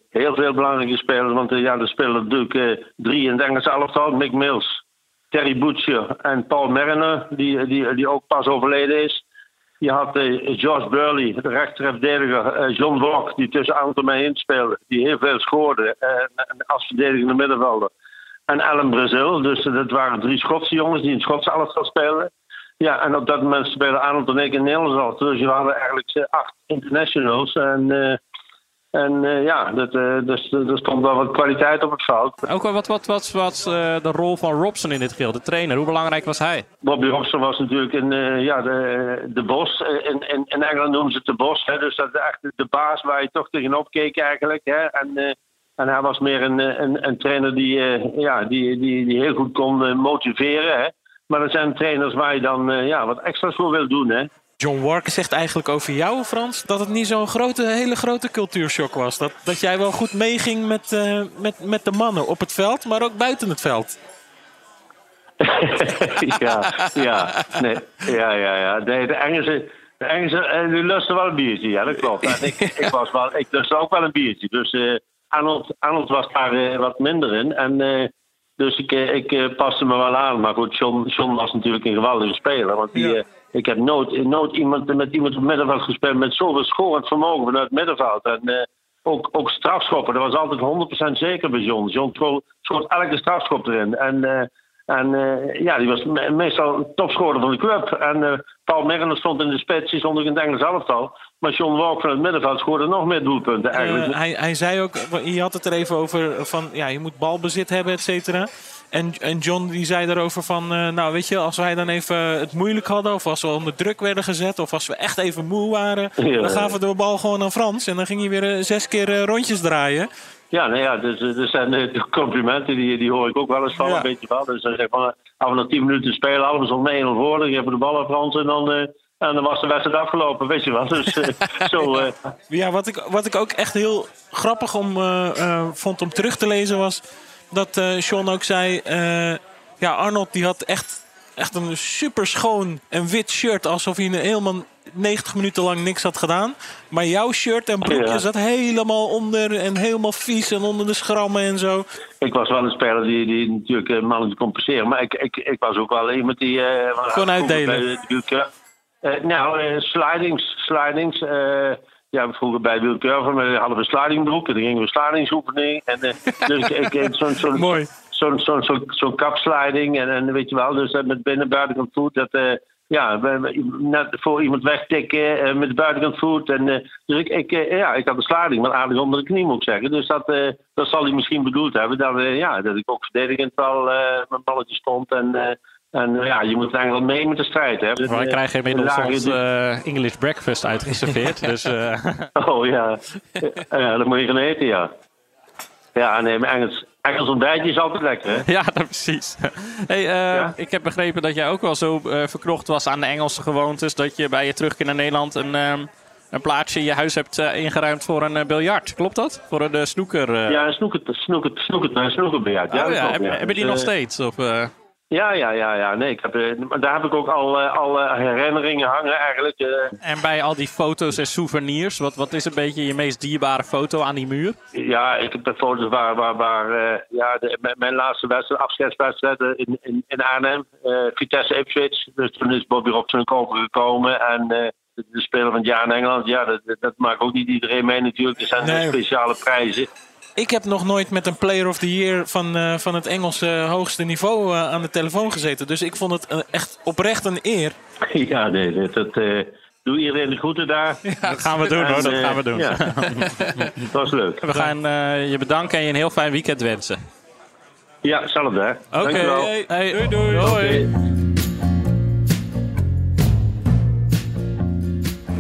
heel veel belangrijke spelers. Want ja, er spelen natuurlijk drie in het Engelse elftal. Mick Mills, Terry Butcher en Paul Mariner, die, die, die ook pas overleden is. Je had eh, George Burley, de rechterverdediger. eh, John Walk, die tussen Anton in speelde. Die heel veel scoorde en als verdedigende middenvelder. En Alan Brazil. Dus dat waren drie Schotse jongens die in het Schotse elftal speelden. Ja, en op dat moment speelden Arnold en ik in Nederlands elftal. Dus we hadden eigenlijk acht internationals. En, en eh, ja, dat, dus, er stond wel wat kwaliteit op het veld. Ook wel wat, wat, wat was eh, de rol van Robson in dit geheel, de trainer? Hoe belangrijk was hij? Bobby Robson was natuurlijk in, eh, ja, de, de bos. In, in, in Engeland noemen ze het de bos. Hè, dus dat is echt de baas waar je toch tegenop keek eigenlijk. Hè, en, en hij was meer een, een, een trainer die, ja, die, die, die heel goed kon motiveren. Hè. Maar er zijn trainers waar je dan ja, wat extra's voor wil doen. Hè. John Walker zegt eigenlijk over jou, Frans, dat het niet zo'n grote, hele grote cultuurshock was. Dat, dat jij wel goed meeging met, eh, met, met de mannen op het veld, maar ook buiten het veld. ja, ja, nee, ja, ja, ja. Nee, de Engelsen, de Engelsen eh, die lusten wel een biertje, ja, dat klopt. En ik, ik, was wel, ik lustte ook wel een biertje. Dus eh Arnold, Arnold was daar wat minder in. En, eh, dus ik, ik paste me wel aan. Maar goed, John, John was natuurlijk een geweldige speler. Want die, eh, ik heb nooit, nooit iemand, met iemand op middenveld gespeeld met zoveel scorend vermogen vanuit het middenveld. En, eh, ook, ook strafschoppen. Dat was altijd 100% zeker bij John. John schoot, elke strafschop erin. En, eh, en eh, ja, die was me- meestal topscorer van de club. En Paul Merner stond in de spits, die stond ook in het Engels elftal. Maar John Walk van het middenveld scoorde nog meer doelpunten eigenlijk. Eh, hij, hij zei ook, je had het er even over van ja, je moet balbezit hebben, et cetera. En, en John die zei erover van, eh, nou weet je, als wij dan even het moeilijk hadden, of als we onder druk werden gezet, of als we echt even moe waren, Ja. dan gaven we de bal gewoon aan Frans. En dan ging hij weer eh, zes keer rondjes draaien. Ja, nou ja, dus, dus zijn de complimenten, die, die hoor ik ook wel eens van, Ja. een beetje wel. Dus dan zeg van, als we nog 10 minuten spelen, hadden we zo'n 1 voor, dan geven we de bal aan Frans en dan, en dan was de wedstrijd afgelopen, weet je wel. Dus eh, zo, eh, Ja, wat ik, wat ik ook echt heel grappig om, eh, eh, vond om terug te lezen was dat eh Sean ook zei, eh, ja Arnold die had echt, echt een super schoon en wit shirt, alsof hij helemaal 90 minuten lang niks had gedaan. Maar jouw shirt en broekje Ja. zat helemaal onder en helemaal vies en onder de schrammen en zo. ik was wel een speler die, die natuurlijk uh, mannen compenseren, maar ik, ik, ik was ook wel iemand die... eh, Gewoon uitdelen. Eh, nou, eh, slidings, slidings. eh, ja, vroeger bij Wiel maar hadden we slidingbroek en dan gingen we slidingsoefening. En, dus ik, ik, zo'n zo'n Mooi. zo'n zo'n zo'n zo'n kapsliding en, en weet je wel, dus met binnen buitenkant voet. Dat, ja, we- we- net voor iemand wegtikken eh, met buitenkant voet. En, eh, dus ik, ik, ja, ik had een sliding, maar aardig onder de knie moet ik zeggen. Dus dat, dat zal hij misschien bedoeld hebben. Dat, ja, dat ik ook verdedigend wel met balletje stond. En, en eh, ja, je moet eigenlijk mee met de strijd. Hè. Wij krijgen inmiddels ons eh, English breakfast uitgeserveerd. dus eh, Oh ja. ja, dat moet je gaan eten, ja. Ja, nee, maar Engels, Engels ontbijtje is altijd lekker, hè? ja, dat precies. Hey, Ik heb begrepen dat jij ook wel zo verknocht was aan de Engelse gewoontes. Dat je bij je terugkeer naar Nederland een, ehm, een plaatsje in je huis hebt ingeruimd voor een biljart. Klopt dat? Voor een snoeker. Ja, een snoeker, snoeker, snoeker, snoekerbejaard. Ja, oh, ja. klopt, Hebben, ja. hebben die Dus, nog steeds? Of? Ja, ja, ja, ja. Nee, ik heb, eh, daar heb ik ook al, al herinneringen hangen eigenlijk. eh. En bij al die foto's en souvenirs, wat, wat is een beetje je meest dierbare foto aan die muur? Ja, ik heb de foto's waar, waar, waar eh, ja, de, mijn, laatste wedstrijd, afscheidswedstrijd in, in, in Arnhem, Vitesse Ipswich. Dus toen is Bobby Robson overgekomen en de, de speler van het jaar in Engeland. Ja, dat, dat- dat maakt ook niet iedereen mee natuurlijk. Er zijn Nee. speciale prijzen. Ik heb nog nooit met een Player of the Year van, eh, van het Engelse hoogste niveau eh, aan de telefoon gezeten. Dus ik vond het eh, echt oprecht een eer. Ja, nee, nee, dat eh doe iedereen de groeten daar. dat gaan we doen hoor, dat gaan we doen. Ja. dat was leuk. We gaan eh, je bedanken en je een heel fijn weekend wensen. Ja, hetzelfde hè. Oké, hey, doei doei.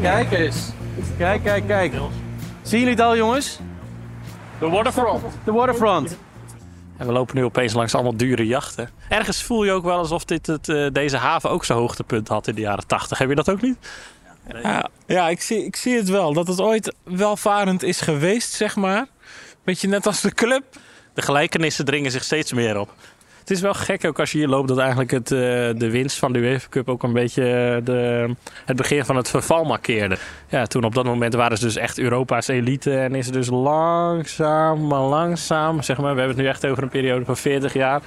Kijk eens. Kijk, kijk, kijk. Zien jullie het al, jongens? De waterfront. De waterfront. En we lopen nu opeens langs allemaal dure jachten. Ergens voel je ook wel alsof dit het, eh, deze haven ook zijn hoogtepunt had in de jaren 80. Heb je dat ook niet? Ja, ja ik, zie, ik zie het wel. Dat het ooit welvarend is geweest, zeg maar. Beetje net als de club. De gelijkenissen dringen zich steeds meer op. Het is wel gek ook als je hier loopt dat eigenlijk het, eh, de winst van de UEFA Cup ook een beetje eh, de, het begin van het verval markeerde. Ja, toen op dat moment waren ze dus echt Europa's elite en is het dus langzaam, maar langzaam, zeg maar, we hebben het nu echt over een periode van 40 jaar,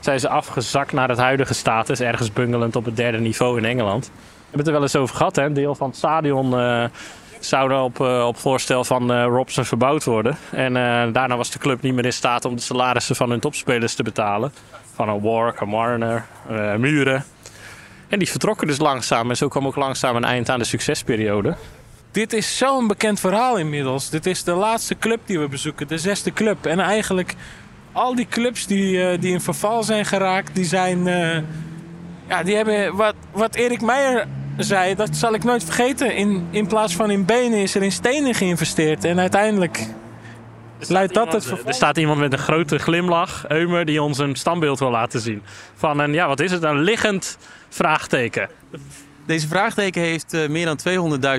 zijn ze afgezakt naar het huidige status, ergens bungelend op het derde niveau in Engeland. We hebben het er wel eens over gehad, hè? deel van het stadion eh, zou er op, eh, op voorstel van eh, Robson verbouwd worden. En eh, daarna was de club niet meer in staat om de salarissen van hun topspelers te betalen. Van een Wark, een Marner, eh, Muren. En die vertrokken dus langzaam. En zo kwam ook langzaam een eind aan de succesperiode. Dit is zo'n bekend verhaal inmiddels. Dit is de laatste club die we bezoeken, de zesde club. En eigenlijk al die clubs die, die in verval zijn geraakt, die zijn. ja, die hebben. Wat, wat Erik Meijer zei, dat zal ik nooit vergeten. In, in plaats van in benen is er in stenen geïnvesteerd. En uiteindelijk leidt dat het verval. Er staat iemand met een grote glimlach, Eumer, die ons een standbeeld wil laten zien. Van een, ja, wat is het? Een liggend vraagteken. Deze vraagteken heeft eh, meer dan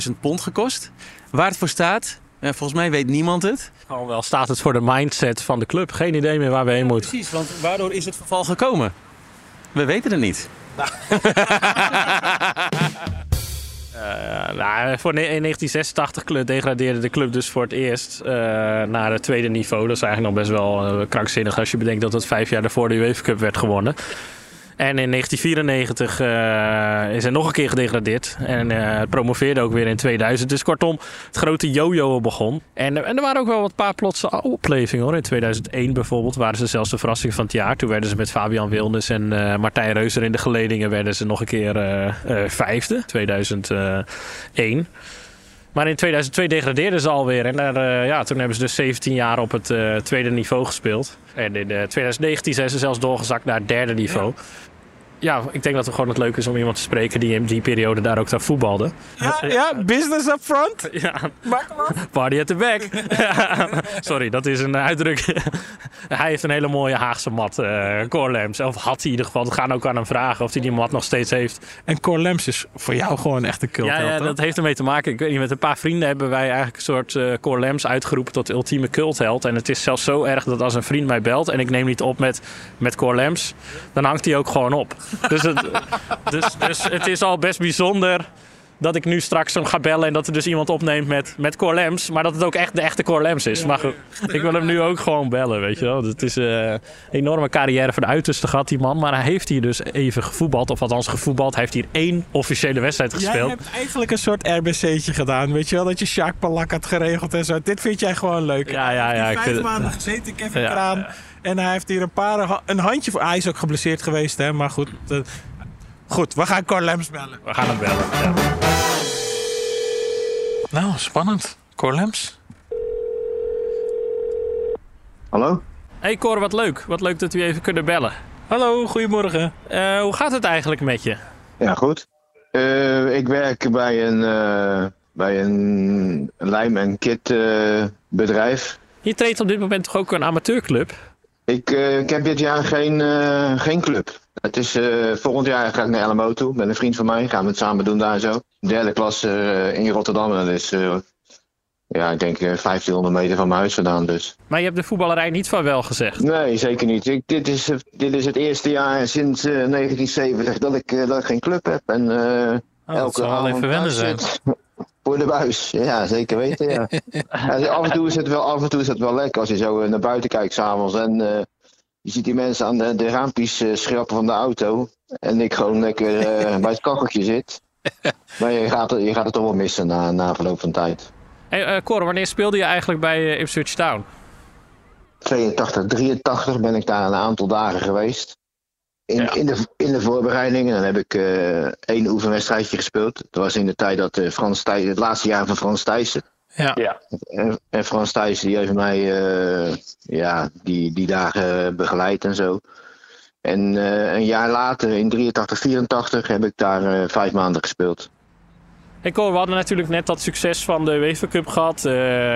200.000 pond gekost. Waar het voor staat, eh, volgens mij weet niemand het. Al wel staat het voor de mindset van de club. Geen idee meer waar we heen moeten. Precies, want waardoor is het verval gekomen? We weten het niet. Eh, nou, voor ne- in 1986 kle- degradeerde de club dus voor het eerst eh, naar het tweede niveau. Dat is eigenlijk nog best wel eh, krankzinnig als je bedenkt dat het vijf jaar daarvoor de UEFA Cup werd gewonnen. En in 1994 uh, is hij nog een keer gedegradeerd. En uh, promoveerde ook weer in 2000. Dus kortom, het grote yo-yo begon. En, en, er waren ook wel wat paar plotse oplevingen hoor. In 2001 bijvoorbeeld waren ze zelfs de verrassing van het jaar. Toen werden ze met Fabian Wilnes en Martijn Reuser in de geledingen... werden ze nog een keer vijfde, 2001. Maar in 2002 degradeerden ze alweer. En daar, ja, toen hebben ze dus 17 jaar op het tweede niveau gespeeld. En in 2019 zijn ze zelfs doorgezakt naar het derde niveau. Ja, ik denk dat het gewoon het leuk is om iemand te spreken die in die periode daar ook daar voetbalde. Ja, ja business up front. Ja. Party at the back. Sorry, dat is een uitdrukking. hij heeft een hele mooie Haagse mat, uh, Cor Lems. Of had hij in ieder geval. We gaan ook aan hem vragen of hij die mat nog steeds heeft. En Cor Lems is voor jou gewoon echt een cult. Ja, ja dat heeft ermee te maken. Ik weet niet, met een paar vrienden hebben wij eigenlijk een soort uh, Cor Lems uitgeroepen tot ultieme cultheld. En het is zelfs zo erg dat als een vriend mij belt en ik neem niet op met, met Cor Lems, dan hangt hij ook gewoon op. Dus het, dus, dus het is al best bijzonder dat ik nu straks hem ga bellen en dat er dus iemand opneemt met, met Cor Lems. Maar dat het ook echt de echte Cor Lems is. Maar ik wil hem nu ook gewoon bellen, weet je wel. Het is een enorme carrière voor de uiterste gehad, die man. Maar hij heeft hier dus even gevoetbald, of althans gevoetbald. Hij heeft hier één officiële wedstrijd gespeeld. Jij hebt eigenlijk een soort RBC'tje gedaan, weet je wel. Dat je Sjaak Palak had geregeld en zo. Dit vind jij gewoon leuk. Ja, ja, ja. Ik vijf vind maanden gezeten, Kevin Kraan. En hij heeft hier een paar, een handje voor. Hij is ook geblesseerd geweest, hè. Maar goed, uh, goed, we gaan Cor Lems bellen. We gaan hem bellen, ja. Nou, spannend. Cor Lems. Hallo? Hey Cor, wat leuk. Wat leuk dat we even kunnen bellen. Hallo, goedemorgen. Uh, hoe gaat het eigenlijk met je? Ja, goed. Uh, ik werk bij een, uh, bij een lijm- en kitbedrijf. je treedt op dit moment toch ook een amateurclub? Ik, ik heb dit jaar geen, geen club. Het is, uh, volgend jaar ga ik naar LMO toe met een vriend van mij. Gaan we het samen doen daar zo. Derde klas uh, in Rotterdam. Dat is, uh, ja, ik denk 1500 meter van mijn huis vandaan dus. Maar je hebt de voetballerij niet van wel gezegd? Nee, zeker niet. Ik, dit, is, dit is het eerste jaar sinds 1970 dat ik, dat ik geen club heb. En oh, elke zal wel even wennen zijn. Voor de buis, ja, zeker weten. Ja. af, en toe is het wel, af en toe is het wel lekker als je zo naar buiten kijkt s'avonds en je ziet die mensen aan de, de raampjes uh, schrappen van de auto. En ik gewoon lekker uh, bij het kacheltje zit. Maar je gaat, je gaat het toch wel missen na, na verloop van tijd. Hey, Cor, wanneer speelde je eigenlijk bij Ipswich Town? 82, 83 ben ik daar een aantal dagen geweest. In, in, de, in de voorbereidingen dan heb ik één oefenwedstrijdje gespeeld. Dat was in de tijd dat Frans Thijs, het laatste jaar van Frans Thijssen. Ja. ja. En, en Frans Thijs die heeft mij uh, ja, die, die dagen begeleid en zo. En uh, een jaar later, in 83, 84, heb ik daar uh, vijf maanden gespeeld. Hey Cor, we hadden natuurlijk net dat succes van de UEFA Cup gehad.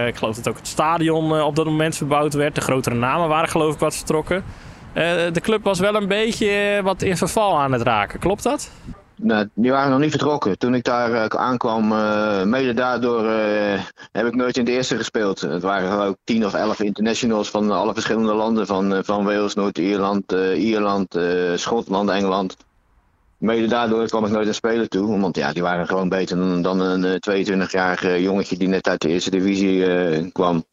ik geloof dat ook het stadion op dat moment verbouwd werd. De grotere namen waren geloof ik wat vertrokken. De club was wel een beetje wat in verval aan het raken, klopt dat? Nou, die waren nog niet vertrokken. Toen ik daar uh, aankwam, mede daardoor heb ik nooit in de eerste gespeeld. Het waren ik tien of elf internationals van alle verschillende landen. Van, van Wales, Noord-Ierland, Ierland, Schotland, Engeland. Mede daardoor kwam ik nooit aan spelen toe. Want ja, die waren gewoon beter dan, een 22-jarige jongetje die net uit de eerste divisie kwam.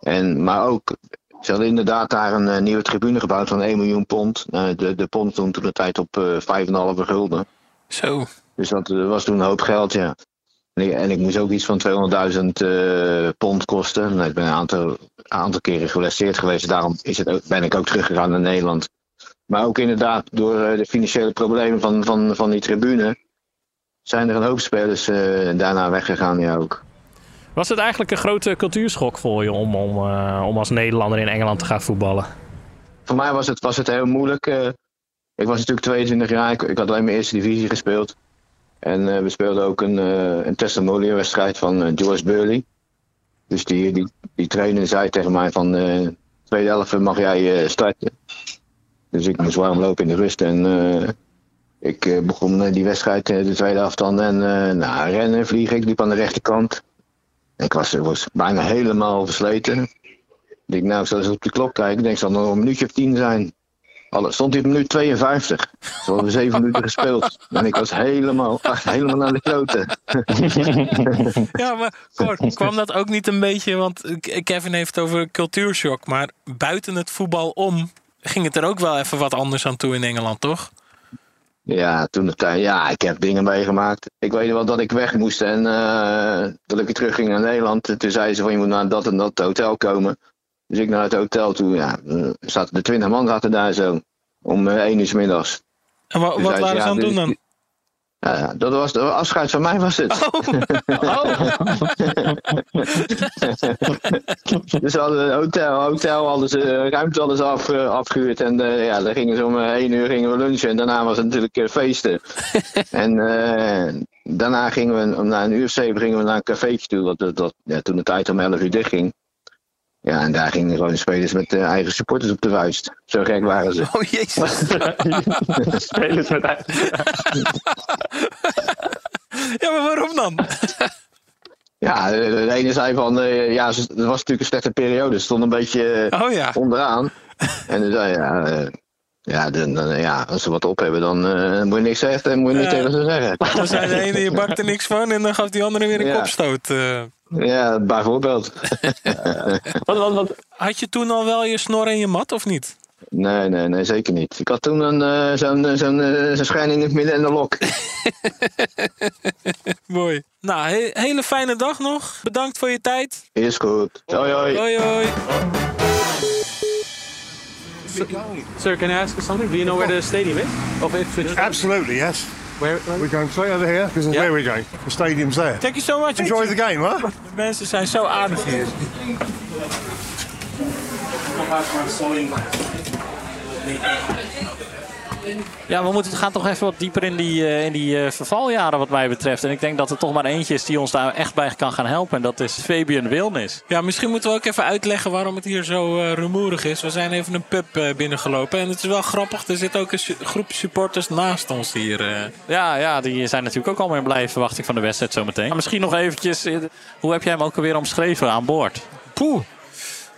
En, maar ook, ze hadden inderdaad daar een uh, nieuwe tribune gebouwd van 1 miljoen pond. Uh, de, de pond toen, toen de tijd op uh, eh, 5,5 gulden. Zo. Dus dat was toen een hoop geld, ja. En ik, en ik moest ook iets van 200.000 pond kosten. Nou, ik ben een aantal, aantal keren geblesseerd geweest. Daarom is het ook, ben ik ook teruggegaan naar Nederland. Maar ook inderdaad door de financiële problemen van, van, van die tribune... zijn er een hoop spelers daarna weggegaan, ja ook. Was het eigenlijk een grote cultuurschok voor je om, om, uh, om als Nederlander in Engeland te gaan voetballen? Voor mij was het, was het heel moeilijk. Uh, ik was natuurlijk 22 jaar, ik, had alleen mijn eerste divisie gespeeld. En uh, we speelden ook een, een testimonial wedstrijd van George Burley. Dus die, die, die trainer zei tegen mij van tweede helft mag jij starten. Dus ik moest warm lopen in de rust en ik begon die wedstrijd de tweede helft dan. En nou, rennen, vliegen, ik liep aan de rechterkant. Ik was, was bijna helemaal versleten. Ik denk, nou, eens op de klok kijken. Ik denk, zal nog een minuutje of tien zijn. Alles stond hij op minuut 52. Ze hadden zeven minuten gespeeld. En ik was helemaal, helemaal naar de kloten. ja, maar kort, kwam dat ook niet een beetje... Want Kevin heeft het over cultuurshock. Maar buiten het voetbal om ging het er ook wel even wat anders aan toe in Engeland, toch? Ja, toen de tijd. Ja, ik heb dingen meegemaakt. Ik weet wel dat ik weg moest en uh, dat ik weer terug ging naar Nederland. Toen zei ze van je moet naar dat en dat hotel komen. Dus ik naar het hotel toe. Ja, zaten de twintig man zaten daar zo. Om uh, één uur middags. En wa wat waren ze aan het doen dan? Ja, dat was de afscheid van mij was het. Oh. oh. dus we hadden een hotel, hotel hadden ze, ruimte hadden ze af, afgehuurd. En uh, ja, dan gingen ze om één uur gingen we lunchen. En daarna was het natuurlijk uh, feesten. en uh, daarna gingen we, na een uur of zeven gingen we naar een cafeetje toe. Dat, dat, ja, toen de tijd om elf uur dicht ging. Ja, en daar gingen gewoon spelers met uh, eigen supporters op de vuist. Zo gek waren ze. Oh jezus. spelers met eigen Ja, maar waarom dan? ja, de ene zei van, uh, ja, het was natuurlijk een slechte periode. Ze stond een beetje uh, oh, ja. onderaan. en dan zei ja, ja, dan, dan, ja, als ze wat op hebben, dan moet je niks zeggen. Dan moet je niet tegen ze zeggen. Dan zei de ene, je bakt er niks van. En dan gaf die andere weer een Ja. kopstoot. Ja, bijvoorbeeld. wat, wat, wat? Had je toen al wel je snor en je mat, of niet? Nee, nee, nee, zeker niet. Ik had toen een, uh, zo'n zo'n uh, zo'n schijn in het midden en de lok. Mooi. Nou, he hele fijne dag nog. Bedankt voor je tijd. Is goed. Hoi, hoi. Hoi, hoi. Sir, can I ask you something? Do you know where the stadium is? Of Ipswich? Absolutely, yes. Where, We're going straight over here because Yeah. where we're going. The stadium's there. Thank you so much. Enjoy the game, huh? De mensen zijn zo aardig hier. Ja, we moeten, gaan toch even wat dieper in die, uh, in die uh, vervaljaren wat mij betreft. En ik denk dat er toch maar eentje is die ons daar echt bij kan gaan helpen. En dat is Fabian Wilnis. Ja, misschien moeten we ook even uitleggen waarom het hier zo uh, rumoerig is. We zijn even een pub binnengelopen. En het is wel grappig, er zit ook een su groep supporters naast ons hier. Ja, ja, die zijn natuurlijk ook allemaal in blije verwachting van de wedstrijd zometeen. Misschien nog eventjes, hoe heb jij hem ook alweer omschreven aan boord? Poeh.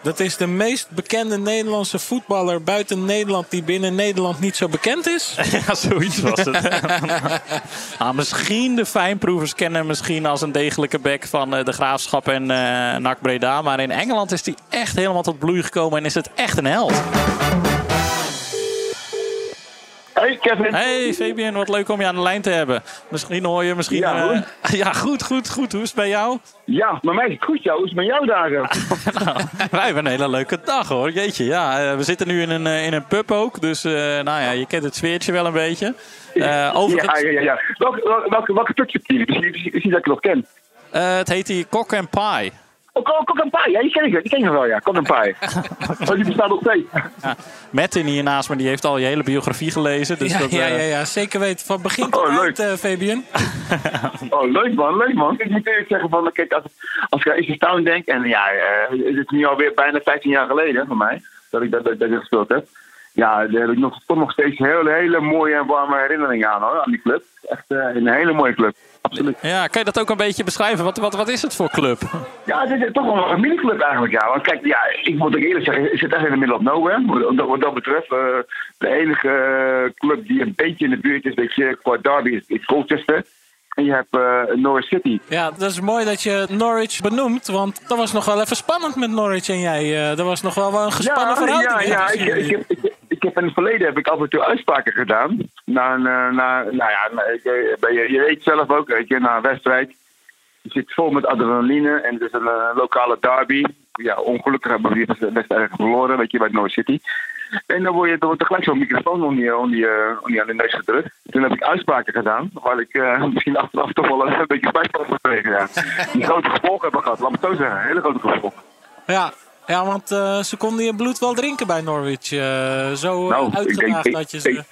Dat is de meest bekende Nederlandse voetballer buiten Nederland die binnen Nederland niet zo bekend is. Ja, zoiets was het. ah, misschien de fijnproevers kennen hem misschien als een degelijke bek van uh, de Graafschap en uh, NAC Breda. Maar in Engeland is hij echt helemaal tot bloei gekomen en is het echt een held. Hey Kevin. Hey Fabian, wat leuk om je aan de lijn te hebben. Misschien hoor je misschien... Ja, uh, ja goed, goed, goed. Hoe is het bij jou? Ja, bij mij is het goed, jou. Hoe is het met jou dagen? nou, wij hebben een hele leuke dag hoor. Jeetje, ja. Uh, we zitten nu in een, uh, in een pub ook. Dus uh, nou ja, je kent het sfeertje wel een beetje. overigens... Ja, ja, ja. Welke, welke, welke team is die dat ik nog ken? het heet die Kok and Pie. Oh, Kok en Pie, ja, die ken ik, die ken ik wel, ja. Kok en Pie. oh, die bestaat nog steeds. Ja, Metin hier naast me, die heeft al je hele biografie gelezen. Dus ja, dat, ja, ja, ja, zeker weten. Van begin tot oh, eind, uh, Fabian. oh, leuk man, leuk man. Ik moet eerlijk zeggen, van, kijk, als, als ik aan Easy Town denk... en ja, uh, het is nu alweer bijna 15 jaar geleden voor mij... dat ik dat, dat, dat gespeeld heb. Ja, daar heb ik nog, toch nog steeds hele, hele mooie en warme herinneringen aan, hoor, aan die club. Echt uh, een hele mooie club. Absoluut. Ja, kan je dat ook een beetje beschrijven? Wat, wat, wat is het voor club? Ja, het is toch wel een familieclub eigenlijk, ja. Want kijk, ja, ik moet ook eerlijk zeggen, ik zit echt in de middle of nowhere. Wat, wat dat betreft, uh, de enige club die een beetje in de buurt is, weet je, qua derby, is, is Colchester. En je hebt uh, Norwich City. Ja, dat is mooi dat je Norwich benoemt. Want dat was nog wel even spannend met Norwich en jij. Uh, dat was nog wel een gespannen ja, verhouding. Ja, ja ik, ik, ik, ik, ik heb in het verleden heb ik af en toe uitspraken gedaan. Na een, uh, na, nou ja, je, je, je weet zelf ook, weet je, na een wedstrijd. Je zit vol met adrenaline en het is een uh, lokale derby. Ja, ongelukkig hebben we die wedstrijd verloren, weet je, bij Norwich City. En dan, word je, dan wordt er gelijk zo'n microfoon om die, om, uh, om die aan de neus gedrukt. Toen heb ik uitspraken gedaan, waar ik uh, misschien achteraf toch wel een beetje spijt van heb gekregen. Ja. Die grote gevolgen hebben gehad, laat me zo zeggen. Hele grote gevolgen. Ja, ja want uh, ze konden je bloed wel drinken bij Norwich. Uh, zo nou, uitgedaagd dat je ze... Ik,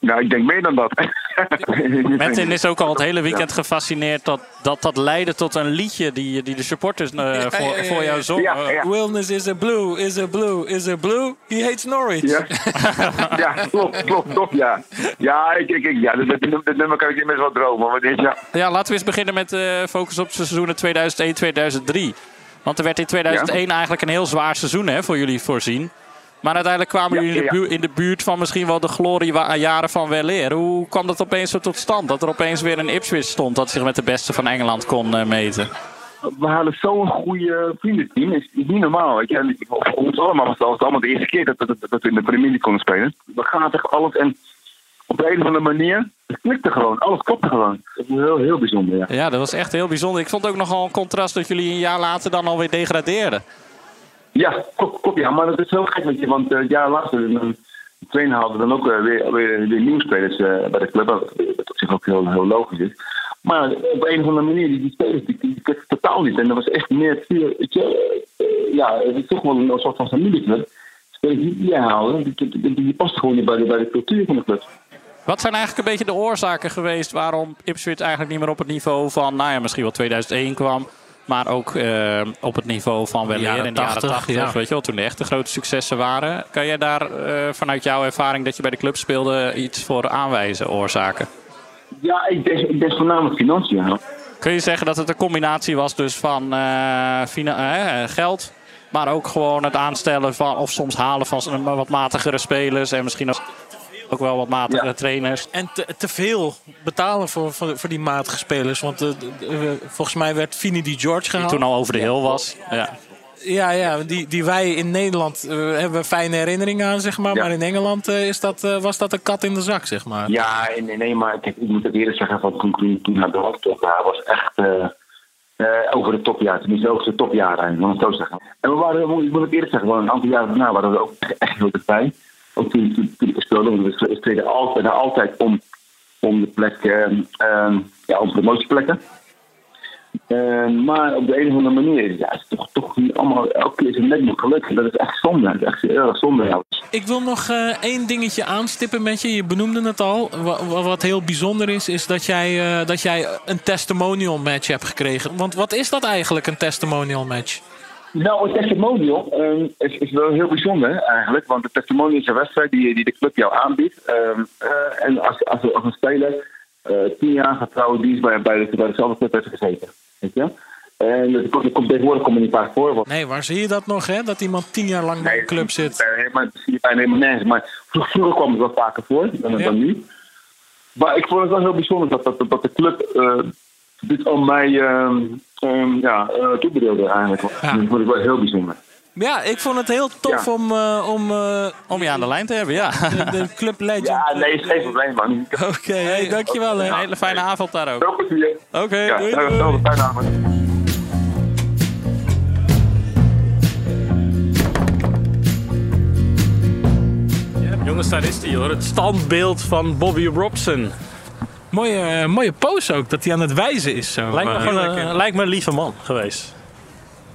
nou, ik denk meer dan dat. Metin is ook al het hele weekend gefascineerd dat dat, dat leidde tot een liedje die, die de supporters uh, voor, ja, ja, voor jou zongen. Ja, ja. Wilness is a blue, is a blue, is a blue. He hates Norwich. Ja, ja klopt, klopt, klopt, ja. Ja, ik, ik, ik, ja dat, dat, dat nummer kan ik inmiddels wel dromen. Maar dit, ja. ja, laten we eens beginnen met uh, focus op seizoenen 2001-2003. Want er werd in 2001 eigenlijk een heel zwaar seizoen hè, voor jullie voorzien. Maar uiteindelijk kwamen jullie ja, ja, ja. in de buurt van misschien wel de gloriejaren van weleer. Hoe kwam dat opeens zo tot stand? Dat er opeens weer een Ipswich stond dat zich met de beste van Engeland kon uh, meten. We hadden zo'n goede vriendenteam. Het is niet normaal. Weet je. Voor ons allemaal was het allemaal de eerste keer dat, dat, dat we in de Premier League konden spelen. We gaan tegen alles. En op de een of andere manier, het klikte gewoon. Alles klopte gewoon. Dat is heel, heel bijzonder, ja. Ja, dat was echt heel bijzonder. Ik vond ook nogal een contrast dat jullie een jaar later dan alweer degradeerden. Ja, klopt, klopt, ja. Maar dat is heel gek, weet je. Want eh het jaar later, dan de trainer hadden dan ook eh, weer, weer, weer nieuwe spelers eh, bij de club. Wat wat op zich ook heel, heel logisch is. Maar op een of andere manier, die, die spelers, die, die, die totaal niet. En dat was echt meer, eh, ja, het is toch wel een soort van familieclub. Spelers die die halen, die, die, die, passen gewoon niet bij de, bij de cultuur van de club. Wat zijn eigenlijk een beetje de oorzaken geweest waarom Ipswich eigenlijk niet meer op het niveau van, nou ja, misschien wel 2001 kwam. Maar ook eh, op het niveau van wel in de jaren 80, 80, ja. weet je wel, toen de echte grote successen waren. Kan jij daar eh, vanuit jouw ervaring dat je bij de club speelde iets voor aanwijzen, oorzaken? Ja, ik denk, voornamelijk financiën. ja. Kun je zeggen dat het een combinatie was dus van eh, fina- eh, geld, maar ook gewoon het aanstellen van, of soms halen van wat matigere spelers en misschien ook, ook wel wat matigere trainers? En te, te veel betalen voor, voor, voor die matige spelers. Want eh, eh, volgens mij werd Fini die George Die gehaald. toen al over de hill was. Ja. Ja, ja die, die wij in Nederland eh, hebben fijne herinneringen aan, zeg maar. Maar in Engeland eh, is dat, eh, was dat een kat in de zak, zeg maar. Ja, nee, nee maar kijk, ik moet het eerlijk zeggen, van toen, toen, hij begon, toch, hij was echt eh, eh, over de topjaar, tenminste over de topjaren, laat het zo zeggen. En we waren, ik moet het eerlijk zeggen, wel een aantal jaren daarna waren we ook echt, echt heel dichtbij. Ook we streden altijd, altijd om, om de plek, eh, eh, ja, om promotieplekken. Eh, maar op de een of andere manier ja, is het toch, toch niet allemaal elke keer zo net niet gelukt. Dat is echt zonde. Dat is echt zonde. Ik wil nog eh, één dingetje aanstippen met je. Je benoemde het al. Wa- wa- Wat heel bijzonder is, is dat jij, eh, dat jij een testimonial match hebt gekregen. Want wat is dat eigenlijk, een testimonial match? Nou, een testimonial ehm, is, is wel heel bijzonder eigenlijk. Want een testimonial is een wedstrijd die, die de club jou aanbiedt. Ehm, eh, en als, als, als een speler eh, tien jaar getrouwd dienst bij, bij, de, bij dezelfde club heeft gezeten. Weet je? En dat komt, komt tegenwoordig komt er niet vaak voor. Want, Nee, waar zie je dat nog, hè? Dat iemand tien jaar lang bij een club zit. Nee, maar dat zie je bijna helemaal nergens. Maar vroeger, vroeger kwam het wel vaker voor dan, dan nu. Maar ik vond het wel heel bijzonder dat, dat, dat de club eh, dit aan mij ehm, ehm, ja, eh, toebedeelde eigenlijk. Dat vond ik wel heel bijzonder. Ja, ik vond het heel tof om, eh, om, eh, om je aan de lijn te hebben, ja. De, de Club Legend. Ja, nee, is geen probleem, man. Oké, hey, dankjewel. Hè. Een hele fijne avond daar ook. Oké, ja, doei, ja, doei. fijne avond. Jongens, daar is hij hoor. Het standbeeld van Bobby Robson. Mooie, eh, mooie pose ook, dat hij aan het wijzen is. Zo. Lijkt me, Eh, gewoon een, lijkt me een lieve man geweest.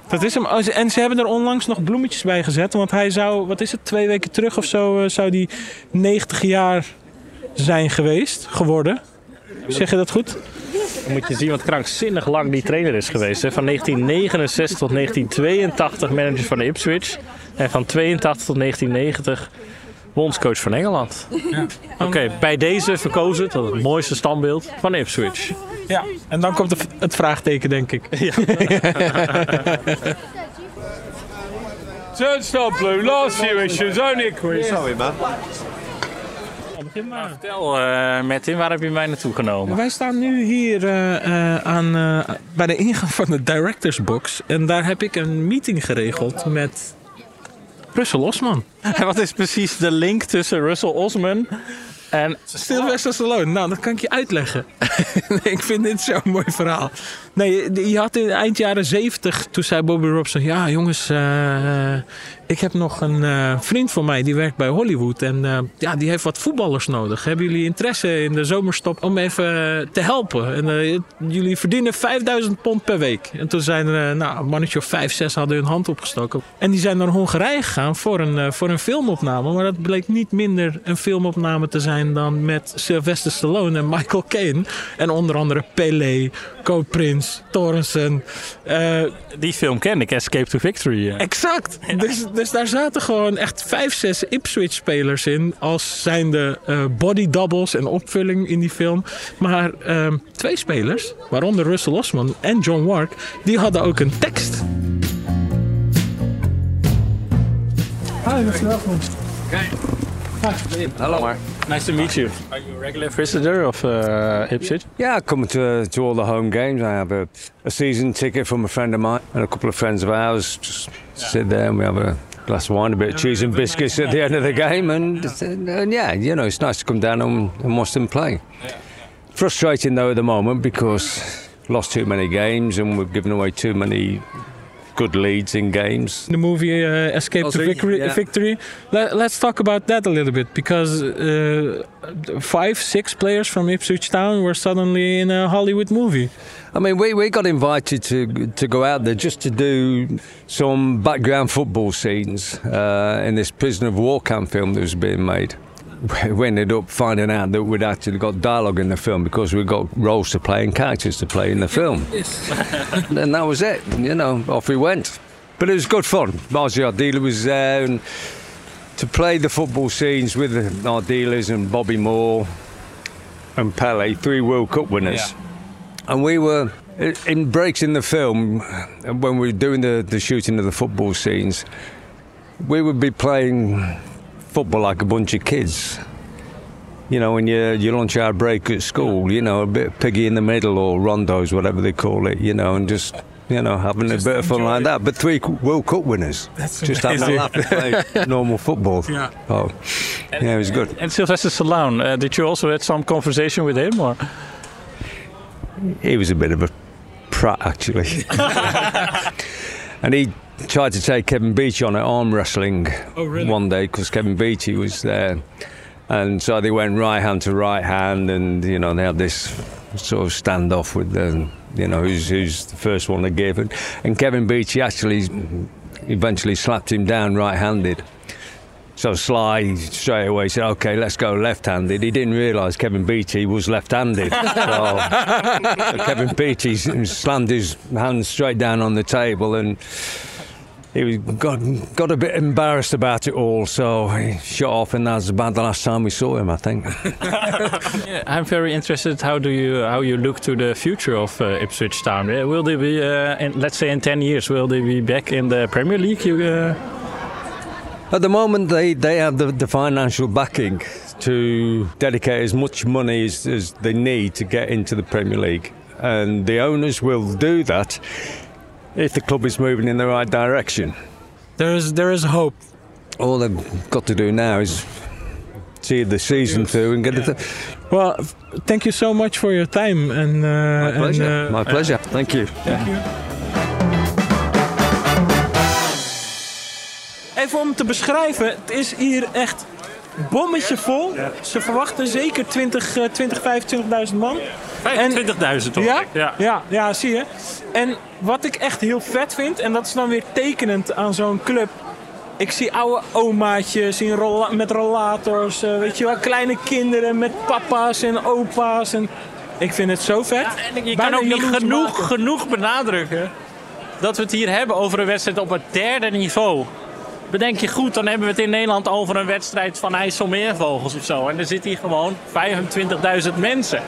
Dat is hem. Oh, En ze hebben er onlangs nog bloemetjes bij gezet. Want hij zou, wat is het, twee weken terug of zo, eh, zou die 90 jaar zijn geweest, geworden. Zeg je dat goed? Dan moet je zien wat krankzinnig lang die trainer is geweest. Hè. Van 1969 tot 1982 manager van de Ipswich. En van 82 tot 1990 bondscoach van Engeland. Oké, bij deze verkozen tot het mooiste standbeeld van Ipswich. Ja, en dan komt het- vraagteken, denk ik. Turnstile blue. Last year issue was only a quiz. Sorry, man. Vertel, eh Martin, waar heb je mij naartoe genomen? Wij staan nu hier eh, eh, aan, eh, bij de ingang van de Directors Box. En daar heb ik een meeting geregeld met Russell Osman. En wat is precies de link tussen Russell Osman en... Sylvester Stallone. Nou, dat kan ik je uitleggen. Nee, ik vind dit zo'n mooi verhaal. Nee, je had in eind jaren 70, toen zei Bobby Robson... Ja, jongens, eh, ik heb nog een eh, vriend van mij die werkt bij Hollywood. En eh, ja, die heeft wat voetballers nodig. Hebben jullie interesse in de zomerstop om even eh, te helpen? En jullie verdienen 5000 pond per week. En toen zijn er, nou, een mannetje of vijf, zes hadden hun hand opgestoken. En die zijn naar Hongarije gegaan voor een, voor een filmopname. Maar dat bleek niet minder een filmopname te zijn dan met Sylvester Stallone en Michael Caine. En onder andere Pelé, Code Prince, Torrensen. Die film ken ik, Escape to Victory. Exact. Dus, dus daar zaten gewoon echt vijf, zes Ipswich-spelers in. Als zijnde eh body doubles en opvulling in die film. Maar ehm, twee spelers, waaronder Russell Osman en John Wark, die hadden ook een tekst. Hi, Mr. Osman. Hello, Mark. Nice to meet you. Are you a regular visitor of uh, Ipswich? Yeah, I come to, to all the home games. I have a, a season ticket from a friend of mine and a couple of friends of ours. Just sit there and we have a glass of wine, a bit of cheese and biscuits at the end of the game, and, and yeah, you know, it's nice to come down and, and watch them play. Frustrating though at the moment because lost too many games and we've given away too many good leads in games. The movie uh, Escape Oh, to Victory. yeah. victory. Let, let's talk about that a little bit because uh, five, six players from Ipswich Town were suddenly in a Hollywood movie. I mean, we, we got invited to to go out there just to do some background football scenes uh, in this prisoner of war camp film that was being made. We ended up finding out that we'd actually got dialogue in the film because we got roles to play and characters to play in the film. and that was it. You know, off we went. But it was good fun. Margie, our dealer, was there, and to play the football scenes with our dealers and Bobby Moore and Pele, three World Cup winners. And we were in breaks in the film when we were doing the, the shooting of the football scenes. We would be playing football like a bunch of kids. You know, when you you lunch hour break at school, you know, a bit of piggy in the middle or rondos, whatever they call it, you know, and just you know having a bit of fun like that. But three World Cup winners, That's just having a laugh and play normal football. Yeah. Oh, yeah, it was good. And Sylvester Stallone, uh, did you also had some conversation with him? Or? He was a bit of a prat, actually. and he tried to take Kevin Beatty on at arm wrestling Oh, really? one day because Kevin Beatty was there. And so they went right hand to right hand, and you know they had this sort of standoff with the, you know, who's, who's the first one to give. And, and Kevin Beatty actually eventually slapped him down right-handed. So Sly straight away said, "Okay, let's go left-handed." He didn't realise Kevin Beatty was left-handed. so, so Kevin Beatty slammed his hands straight down on the table, and he was, got got a bit embarrassed about it all. So he shut off, and that was about the last time we saw him, I think. Yeah, I'm very interested. How do you how you look to the future of uh, Ipswich Town? Uh, Will they be, uh, in, let's say, in ten years, will they be back in the Premier League? You, uh, At the moment, they, they have the, the financial backing to dedicate as much money as, as they need to get into the Premier League. And the owners will do that if the club is moving in the right direction. There is, there is hope. All they've got to do now is see the season through and get it. Well, thank you so much for your time. And, uh, My pleasure. And, uh, My pleasure. Thank you. Thank you. Even om te beschrijven, het is hier echt bommetje vol. Ze verwachten zeker 20, eh, 20 25.000 man. 25.000 hoor Ja? ja. Ja, ja, zie je. En wat ik echt heel vet vind, en dat is dan weer tekenend aan zo'n club. Ik zie oude omaatjes in rolla- met rollators, eh, weet je wel, kleine kinderen met papa's en opa's. En ik vind het zo vet. En je Bijna kan ook niet genoeg, maken. genoeg benadrukken dat we het hier hebben over een wedstrijd op het derde niveau. Bedenk je goed, dan hebben we het in Nederland over een wedstrijd van IJsselmeervogels of zo. En er zitten hier gewoon 25.000 mensen.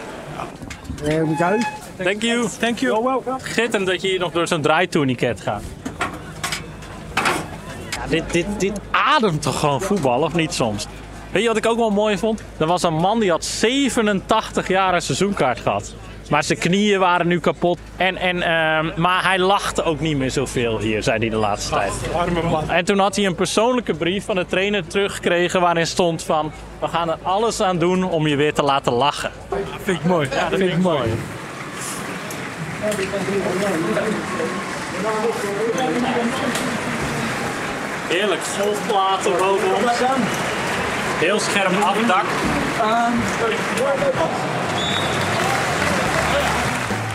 There we go. Thank you. Thank you. Schitterend dat je hier nog door zo'n draaitourniquet gaat. Ja, dit, dit, dit ademt toch gewoon voetbal, of niet soms? Weet je wat ik ook wel mooi vond? Er was een man die had 87 jaar een seizoenkaart gehad. Maar zijn knieën waren nu kapot. En, en, ehm, maar hij lachte ook niet meer zoveel hier, zei hij de laatste tijd. Arme man. En toen had hij een persoonlijke brief van de trainer teruggekregen waarin stond van... We gaan er alles aan doen om je weer te laten lachen. Dat vind ik mooi. Ja, dat vind ik mooi. Heerlijk, golfplaten boven ons. Heel scherm afdak.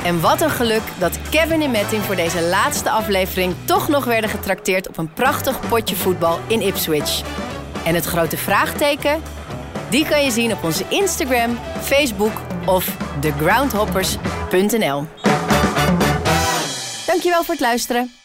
En wat een geluk dat Kevin en Metting voor deze laatste aflevering toch nog werden getrakteerd op een prachtig potje voetbal in Ipswich. En het grote vraagteken? Die kan je zien op onze Instagram, Facebook of thegroundhoppers.nl. Dankjewel voor het luisteren.